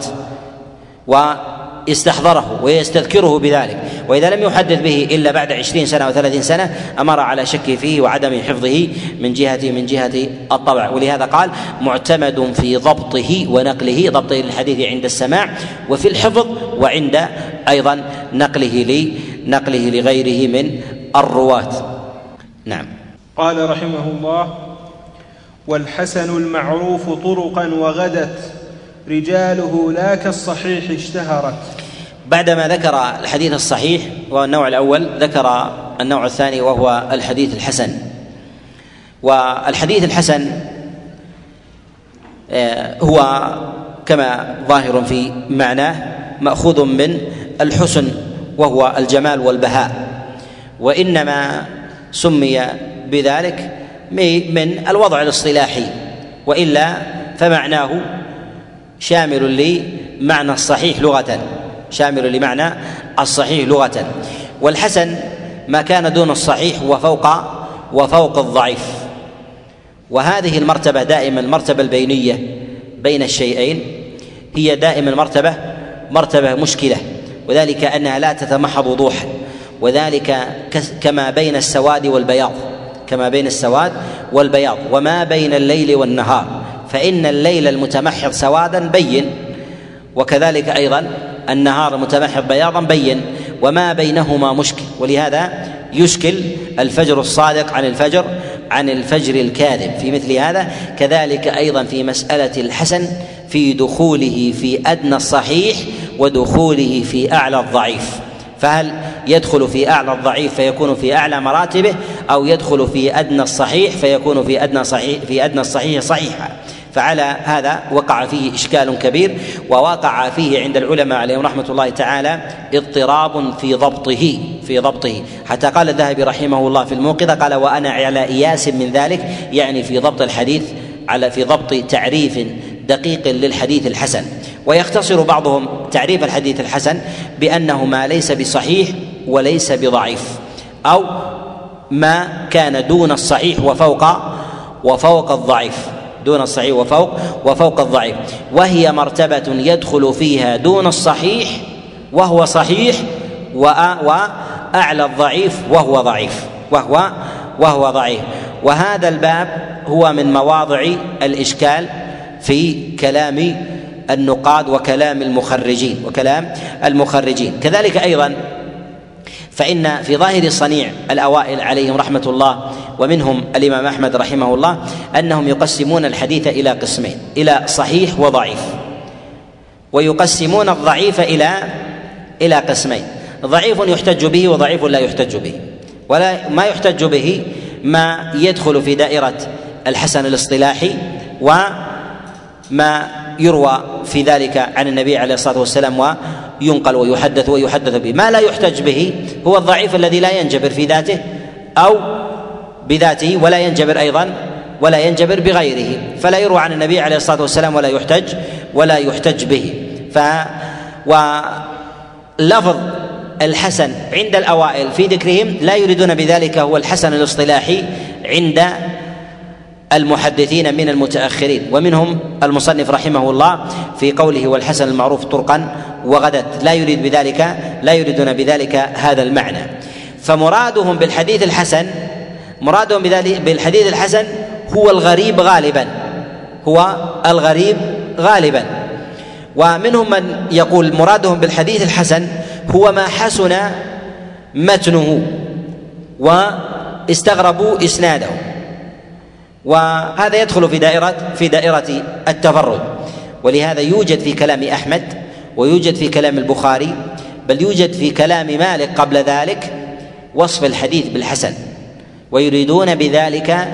ويستحضره ويستذكره بذلك وإذا لم يحدث به إلا بعد عشرين سنة وثلاثين سنة أمر على شكه فيه وعدم حفظه من جهة من جهة الطبع. ولهذا قال معتمد في ضبطه ونقله. ضبطه للحديث عند السماع وفي الحفظ وعند أيضا نقله لنقله لغيره من الرواة. نعم. قال رحمه الله والحسن المعروف طرقا وغدت رجاله لا كالصحيح اشتهرت. بعدما ذكر الحديث الصحيح وهو النوع الأول ذكر النوع الثاني وهو الحديث الحسن. والحديث الحسن آه، هو كما ظاهر في معناه مأخوذ من الحسن وهو الجمال والبهاء. وإنما سمي بذلك من الوضع الاصطلاحي. وإلا فمعناه شامل لمعنى الصحيح لغة. شامل لمعنى الصحيح لغة. والحسن ما كان دون الصحيح وفوق وفوق الضعيف. وهذه المرتبة دائما المرتبة البينية بين الشيئين. هي دائما مرتبة مرتبة مشكلة. وذلك أنها لا تتمحض وضوحا. وذلك كما بين السواد والبياض. كما بين السواد والبياض. وما بين الليل والنهار. فإن الليل المتمحض سوادا بين وكذلك أيضا النهار المتمحض بياضا بين وما بينهما مشكل. ولهذا يشكل الفجر الصادق عن الفجر عن الفجر الكاذب. في مثل هذا كذلك أيضا في مسألة الحسن في دخوله في أدنى الصحيح ودخوله في أعلى الضعيف. فهل يدخل في أعلى الضعيف فيكون في أعلى مراتبه أو يدخل في أدنى الصحيح فيكون في أدنى صحيح في أدنى الصحيح صحيحا؟ فعلى هذا وقع فيه إشكال كبير ووقع فيه عند العلماء عليهم رحمة الله تعالى اضطراب في ضبطه في ضبطه. حتى قال الذهبي رحمه الله في الموقظة قال وأنا على إياس من ذلك يعني في ضبط الحديث على في ضبط تعريف دقيق للحديث الحسن. ويختصر بعضهم تعريف الحديث الحسن بأنه ما ليس بصحيح وليس بضعيف أو ما كان دون الصحيح وفوق وفوق الضعيف. دون الصحيح وفوق وفوق الضعيف. وهي مرتبة يدخل فيها دون الصحيح وهو صحيح وأعلى الضعيف وهو ضعيف. وهو وهو ضعيف. وهذا الباب هو من مواضع الإشكال في كلام النقاد وكلام المخرجين وكلام المخرجين. كذلك أيضا فإن في ظاهر صنيع الأوائل عليهم رحمة الله ومنهم الإمام أحمد رحمه الله أنهم يقسمون الحديث إلى قسمين إلى صحيح وضعيف ويقسمون الضعيف إلى إلى قسمين ضعيف يحتج به وضعيف لا يحتج به ولا ما يحتج به ما يدخل في دائرة الحسن الاصطلاحي وما يروى في ذلك عن النبي عليه الصلاة والسلام وينقل ويحدث ويحدث به. ما لا يحتج به هو الضعيف الذي لا ينجبر في ذاته أو بذاته ولا ينجبر أيضا ولا ينجبر بغيره. فلا يروى عن النبي عليه الصلاة والسلام ولا يحتج ولا يحتج به. ف ولفظ الحسن عند الأوائل في ذكرهم لا يريدون بذلك هو الحسن الاصطلاحي عند المحدثين من المتأخرين. ومنهم المصنف رحمه الله في قوله والحسن المعروف طرقا وغدت. لا يريد بذلك لا يريدون بذلك هذا المعنى. فمرادهم بالحديث الحسن مرادهم بذلك بالحديث الحسن هو الغريب غالبا. هو الغريب غالبا. ومنهم من يقول مرادهم بالحديث الحسن هو ما حسن متنه واستغربوا إسناده. وهذا يدخل في دائرة في دائرة التفرد ولهذا يوجد في كلام أحمد ويوجد في كلام البخاري بل يوجد في كلام مالك قبل ذلك وصف الحديث بالحسن ويريدون بذلك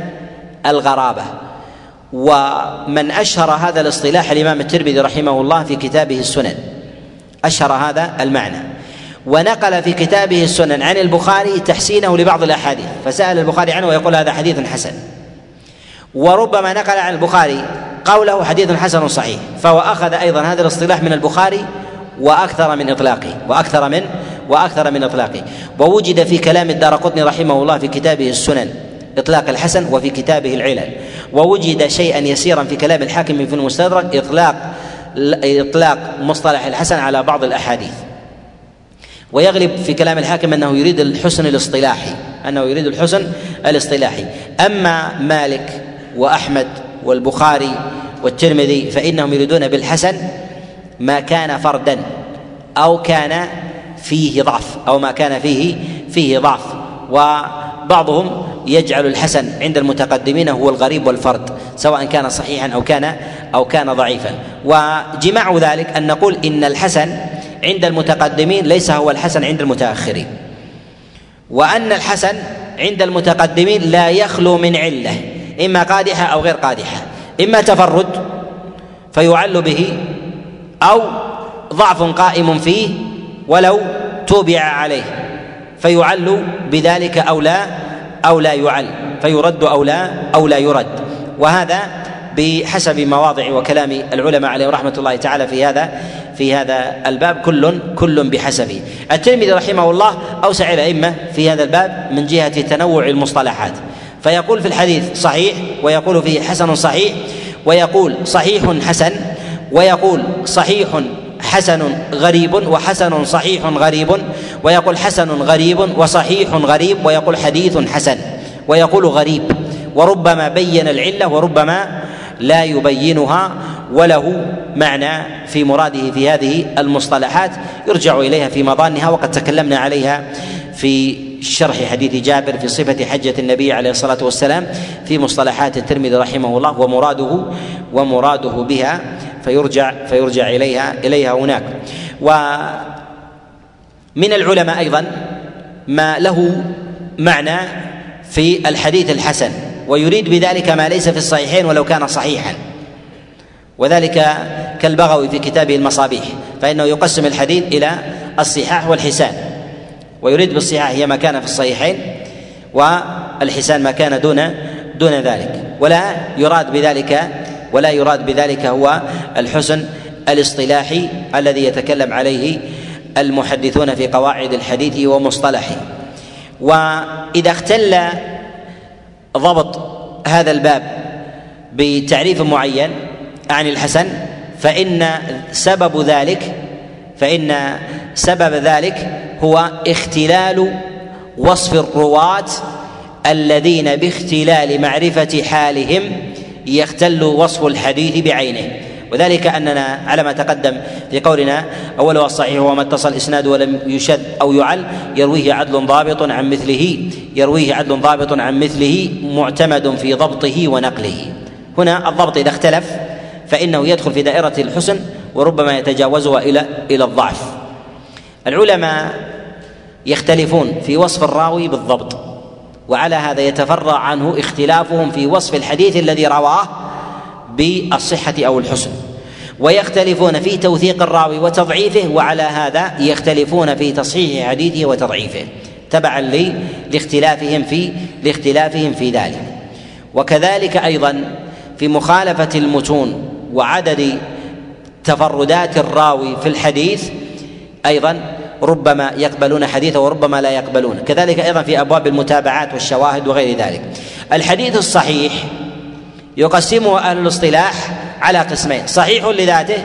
الغرابة. ومن أشهر هذا الاصطلاح الإمام الترمذي رحمه الله في كتابه السنن أشهر هذا المعنى. ونقل في كتابه السنن عن البخاري تحسينه لبعض الأحاديث فسأل البخاري عنه ويقول هذا حديث حسن. وربما نقل عن البخاري قوله حديث حسن صحيح. فهو أخذ أيضا هذا الاصطلاح من البخاري وأكثر من إطلاقه وأكثر من وأكثر من إطلاقه. ووجد في كلام الدار قطني رحمه الله في كتابه السنن إطلاق الحسن وفي كتابه العلل. ووجد شيئا يسيرا في كلام الحاكم في المستدرك إطلاق إطلاق مصطلح الحسن على بعض الأحاديث. ويغلب في كلام الحاكم أنه يريد الحسن الاصطلاحي أنه يريد الحسن الاصطلاحي. أما مالك وأحمد والبخاري والترمذي فإنهم يريدون بالحسن ما كان فردا أو كان فيه ضعف أو ما كان فيه فيه ضعف. وبعضهم يجعل الحسن عند المتقدمين هو الغريب والفرد سواء كان صحيحا أو كان أو كان ضعيفا. وجماع ذلك أن نقول إن الحسن عند المتقدمين ليس هو الحسن عند المتأخرين. وأن الحسن عند المتقدمين لا يخلو من علة. إما قادحة أو غير قادحة. إما تفرد فيعل به أو ضعف قائم فيه ولو توبع عليه. فيعل بذلك أو لا أو لا يعل. فيرد أو لا أو لا يرد. وهذا بحسب مواضع وكلام العلماء عليهم رحمة الله تعالى في هذا في هذا الباب. كل كل بحسبه. الترمذي رحمه الله أوسع الائمه في هذا الباب من جهة تنوع المصطلحات. فيقول في الحديث صحيح ويقول فيه حسن صحيح ويقول صحيح حسن ويقول صحيح حسن غريب وحسن صحيح غريب ويقول حسن غريب وصحيح غريب ويقول حديث حسن ويقول غريب. وربما بين العلة وربما لا يبينها وله معنى في مراده في هذه المصطلحات. يرجع إليها في مضانها وقد تكلمنا عليها في شرح حديث جابر في صفة حجة النبي عليه الصلاة والسلام في مصطلحات الترمذي رحمه الله ومراده ومراده بها فيرجع فيرجع إليها إليها هناك. ومن العلماء أيضا ما له معنى في الحديث الحسن ويريد بذلك ما ليس في الصحيحين ولو كان صحيحا. وذلك كالبغوي في كتابه المصابيح فإنه يقسم الحديث إلى الصحاح والحسان. ويريد بالصحاح هي ما كان في الصحيحين والحسان ما كان دون دون ذلك. ولا يراد بذلك ولا يراد بذلك هو الحسن الاصطلاحي الذي يتكلم عليه المحدثون في قواعد الحديث ومصطلحه. وإذا اختل ضبط هذا الباب بتعريف معين عن الحسن فإن سبب ذلك فإن سبب ذلك هو اختلال وصف الرواة الذين باختلال معرفة حالهم يختل وصف الحديث بعينه. وذلك أننا على ما تقدم في قولنا اولها الصحيح وما اتصل إسناد ولم يشد أو يعل يرويه عدل ضابط عن مثله يرويه عدل ضابط عن مثله معتمد في ضبطه ونقله. هنا الضبط إذا اختلف فإنه يدخل في دائرة الحسن وربما يتجاوزها إلى إلى الضعف. العلماء يختلفون في وصف الراوي بالضبط وعلى هذا يتفرع عنه اختلافهم في وصف الحديث الذي رواه بالصحة أو الحسن. ويختلفون في توثيق الراوي وتضعيفه وعلى هذا يختلفون في تصحيح حديثه وتضعيفه. تبعا لاختلافهم في لاختلافهم في ذلك. وكذلك أيضا في مخالفة المتون وعدد تفردات الراوي في الحديث أيضا ربما يقبلون حديثه وربما لا يقبلون كذلك أيضا في أبواب المتابعات والشواهد وغير ذلك. الحديث الصحيح يقسمه أهل الاصطلاح على قسمين صحيح لذاته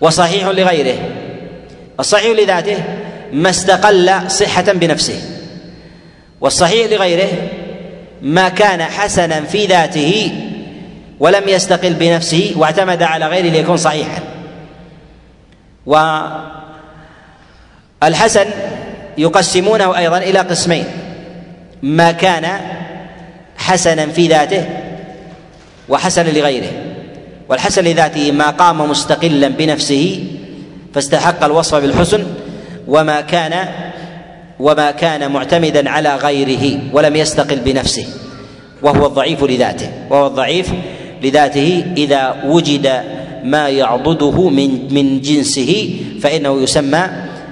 وصحيح لغيره. الصحيح لذاته ما استقل صحة بنفسه والصحيح لغيره ما كان حسنا في ذاته ولم يستقل بنفسه واعتمد على غيره ليكون صحيحا. والحسن يقسمونه أيضا إلى قسمين. ما كان حسنا في ذاته وحسن لغيره. والحسن لذاته ما قام مستقلا بنفسه فاستحق الوصف بالحسن وما كان وما كان معتمدا على غيره ولم يستقل بنفسه. وهو الضعيف لذاته. وهو الضعيف لذاته إذا وجد ما يعضده من من جنسه فإنه يسمى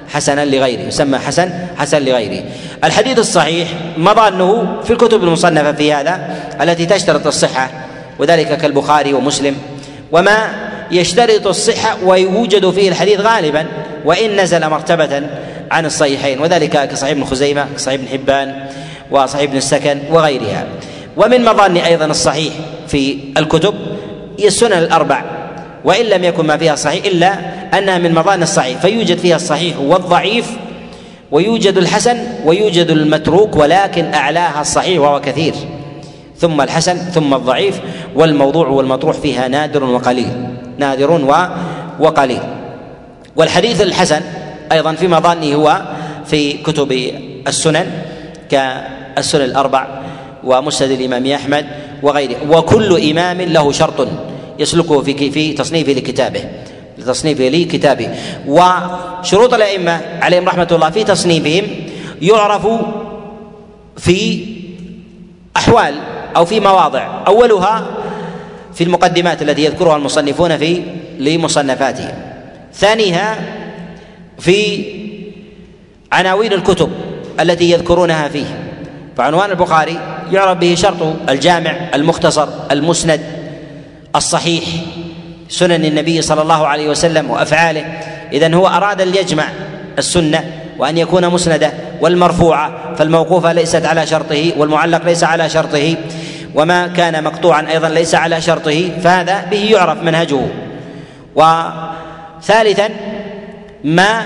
حسنا لغيره يسمى حسن حسن لغيره. الحديث الصحيح مظانه في الكتب المصنفة في هذا التي تشترط الصحة وذلك كالبخاري ومسلم وما يشترط الصحة ويوجد فيه الحديث غالبا وإن نزل مرتبة عن الصحيحين وذلك كصحيح ابن خزيمة كصحيح ابن حبان وصحيح ابن السكن وغيرها. ومن مظان أيضا الصحيح في الكتب هي السنن الأربع وإن لم يكن ما فيها صحيح إلا أنها من مظان الصحيح فيوجد فيها الصحيح والضعيف ويوجد الحسن ويوجد المتروك ولكن أعلاها الصحيح وهو كثير ثم الحسن ثم الضعيف والموضوع والمطروح فيها نادر وقليل نادر وقليل. والحديث الحسن أيضا في مظانه هو في كتب السنن كالسنن الأربع ومسند الإمام أحمد وغيره. وكل إمام له شرط يسلكه في في تصنيفه لكتابه. لتصنيفه لكتابه. وشروط الأئمة عليهم رحمة الله في تصنيفهم يعرف في أحوال أو في مواضع. أولها في المقدمات التي يذكرها المصنفون في لمصنفاتهم. ثانيها في عناوين الكتب التي يذكرونها فيه. فعنوان البخاري يعرف به شرط الجامع المختصر المسند الصحيح سنن النبي صلى الله عليه وسلم وأفعاله. اذا هو أراد أن يجمع السنة وأن يكون مسندة والمرفوعة فالموقوفة ليست على شرطه والمعلق ليس على شرطه وما كان مقطوعا أيضا ليس على شرطه فهذا به يعرف منهجه. وثالثا ما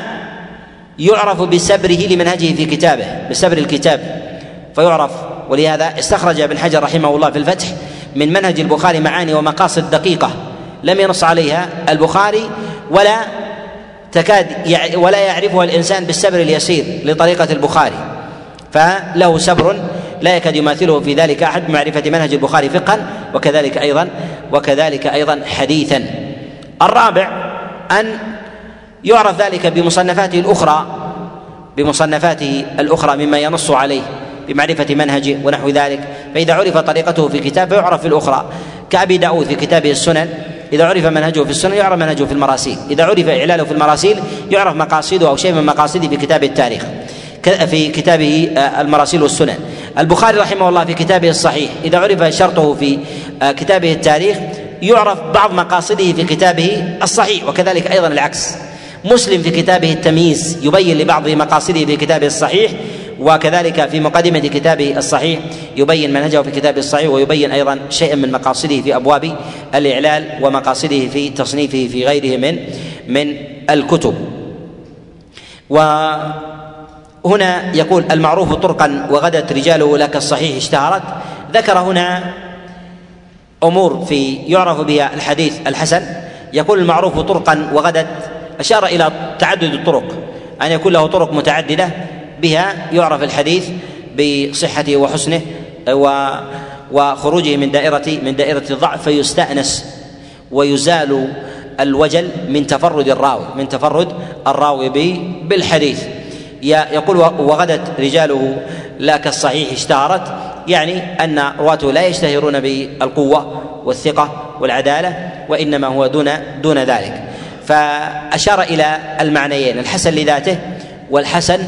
يعرف بسبره لمنهجه في كتابه بسبر الكتاب فيعرف ولهذا استخرج ابن حجر رحمه الله في الفتح من منهج البخاري معاني ومقاصد دقيقة. لم ينص عليها البخاري ولا تكاد ولا يعرفها الإنسان بالسبر اليسير لطريقة البخاري. فله سبر لا يكاد يماثله في ذلك أحد بمعرفة منهج البخاري فقها وكذلك أيضا وكذلك أيضا حديثا. الرابع أن يعرف ذلك بمصنفاته الأخرى بمصنفاته الأخرى مما ينص عليه. بمعرفة منهجه ونحو ذلك. فإذا عرف طريقته في كتاب يعرف في الأخرى. كأبي داود في كتابه السنن إذا عرف منهجه في السنن يعرف منهجه في المراسيل. إذا عرف إعلاله في المراسيل يعرف مقاصده أو شيء من مقاصده في كتاب التاريخ في كتابه آه، المراسيل والسنن. البخاري رحمه الله في كتابه الصحيح إذا عرف شرطه في آه، كتابه التاريخ يعرف بعض مقاصده في كتابه الصحيح وكذلك أيضا العكس. مسلم في كتابه التمييز يبين لبعض مقاصده في كتابه الصحيح وكذلك في مقدمة كتابه الصحيح يبين منهجه في كتابه الصحيح ويبين أيضا شيئا من مقاصده في أبواب الإعلال ومقاصده في تصنيفه في غيره من من الكتب. وهنا يقول المعروف طرقا وغدت رجاله لك الصحيح اشتهرت. ذكر هنا أمور في يعرف بها الحديث الحسن. يقول المعروف طرقا وغدت أشار إلى تعدد الطرق. أن يكون له طرق متعددة. بها يعرف الحديث بصحته وحسنه و وخروجه من دائرة من دائرة الضعف فيستأنس ويزال الوجل من تفرد الراوي من تفرد الراوي بالحديث. يقول وغدت رجاله لا كالصحيح اشتهرت يعني أن رواته لا يشتهرون بالقوة والثقة والعدالة وإنما هو دون دون ذلك. فأشار إلى المعنيين الحسن لذاته والحسن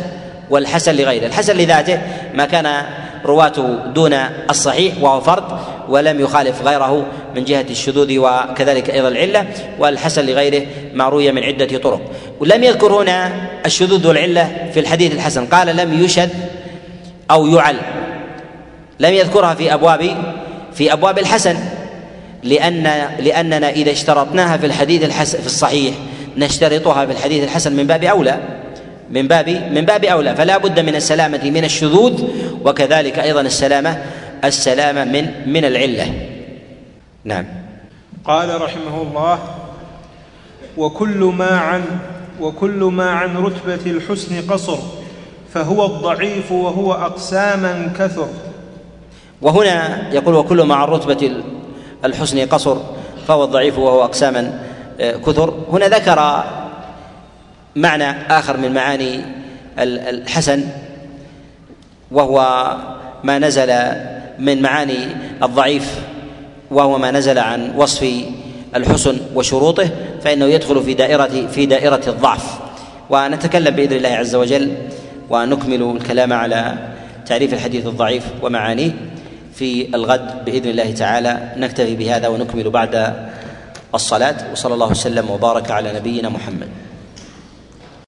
والحسن لغيره. الحسن لذاته ما كان رواته دون الصحيح وهو فرد ولم يخالف غيره من جهة الشذوذ وكذلك أيضا العلة والحسن لغيره ما روي من عدة طرق. ولم يذكر هنا الشذوذ والعلة في الحديث الحسن. قال لم يشذ أو يعل. لم يذكرها في أبواب في أبواب الحسن لأن لأننا إذا اشترطناها في الحديث الحسن في الصحيح نشترطها في الحديث الحسن من باب أولى. من باب من باب أولى فلا بد من السلامة من الشذوذ وكذلك أيضا السلامة السلامة من من العلة. نعم. قال رحمه الله وكل ما عن وكل ما عن رتبة الحسن قصر فهو الضعيف وهو أقساما كثر. وهنا يقول وكل ما عن رتبة الحسن قصر فهو الضعيف وهو أقساما آه، كثر. هنا ذكر معنى آخر من معاني الحسن وهو ما نزل من معاني الضعيف وهو ما نزل عن وصف الحسن وشروطه فإنه يدخل في دائرة في دائرة الضعف. ونتكلم بإذن الله عز وجل ونكمل الكلام على تعريف الحديث الضعيف ومعانيه في الغد بإذن الله تعالى. نكتفي بهذا ونكمل بعد الصلاة وصلى الله وسلم وبارك على نبينا محمد.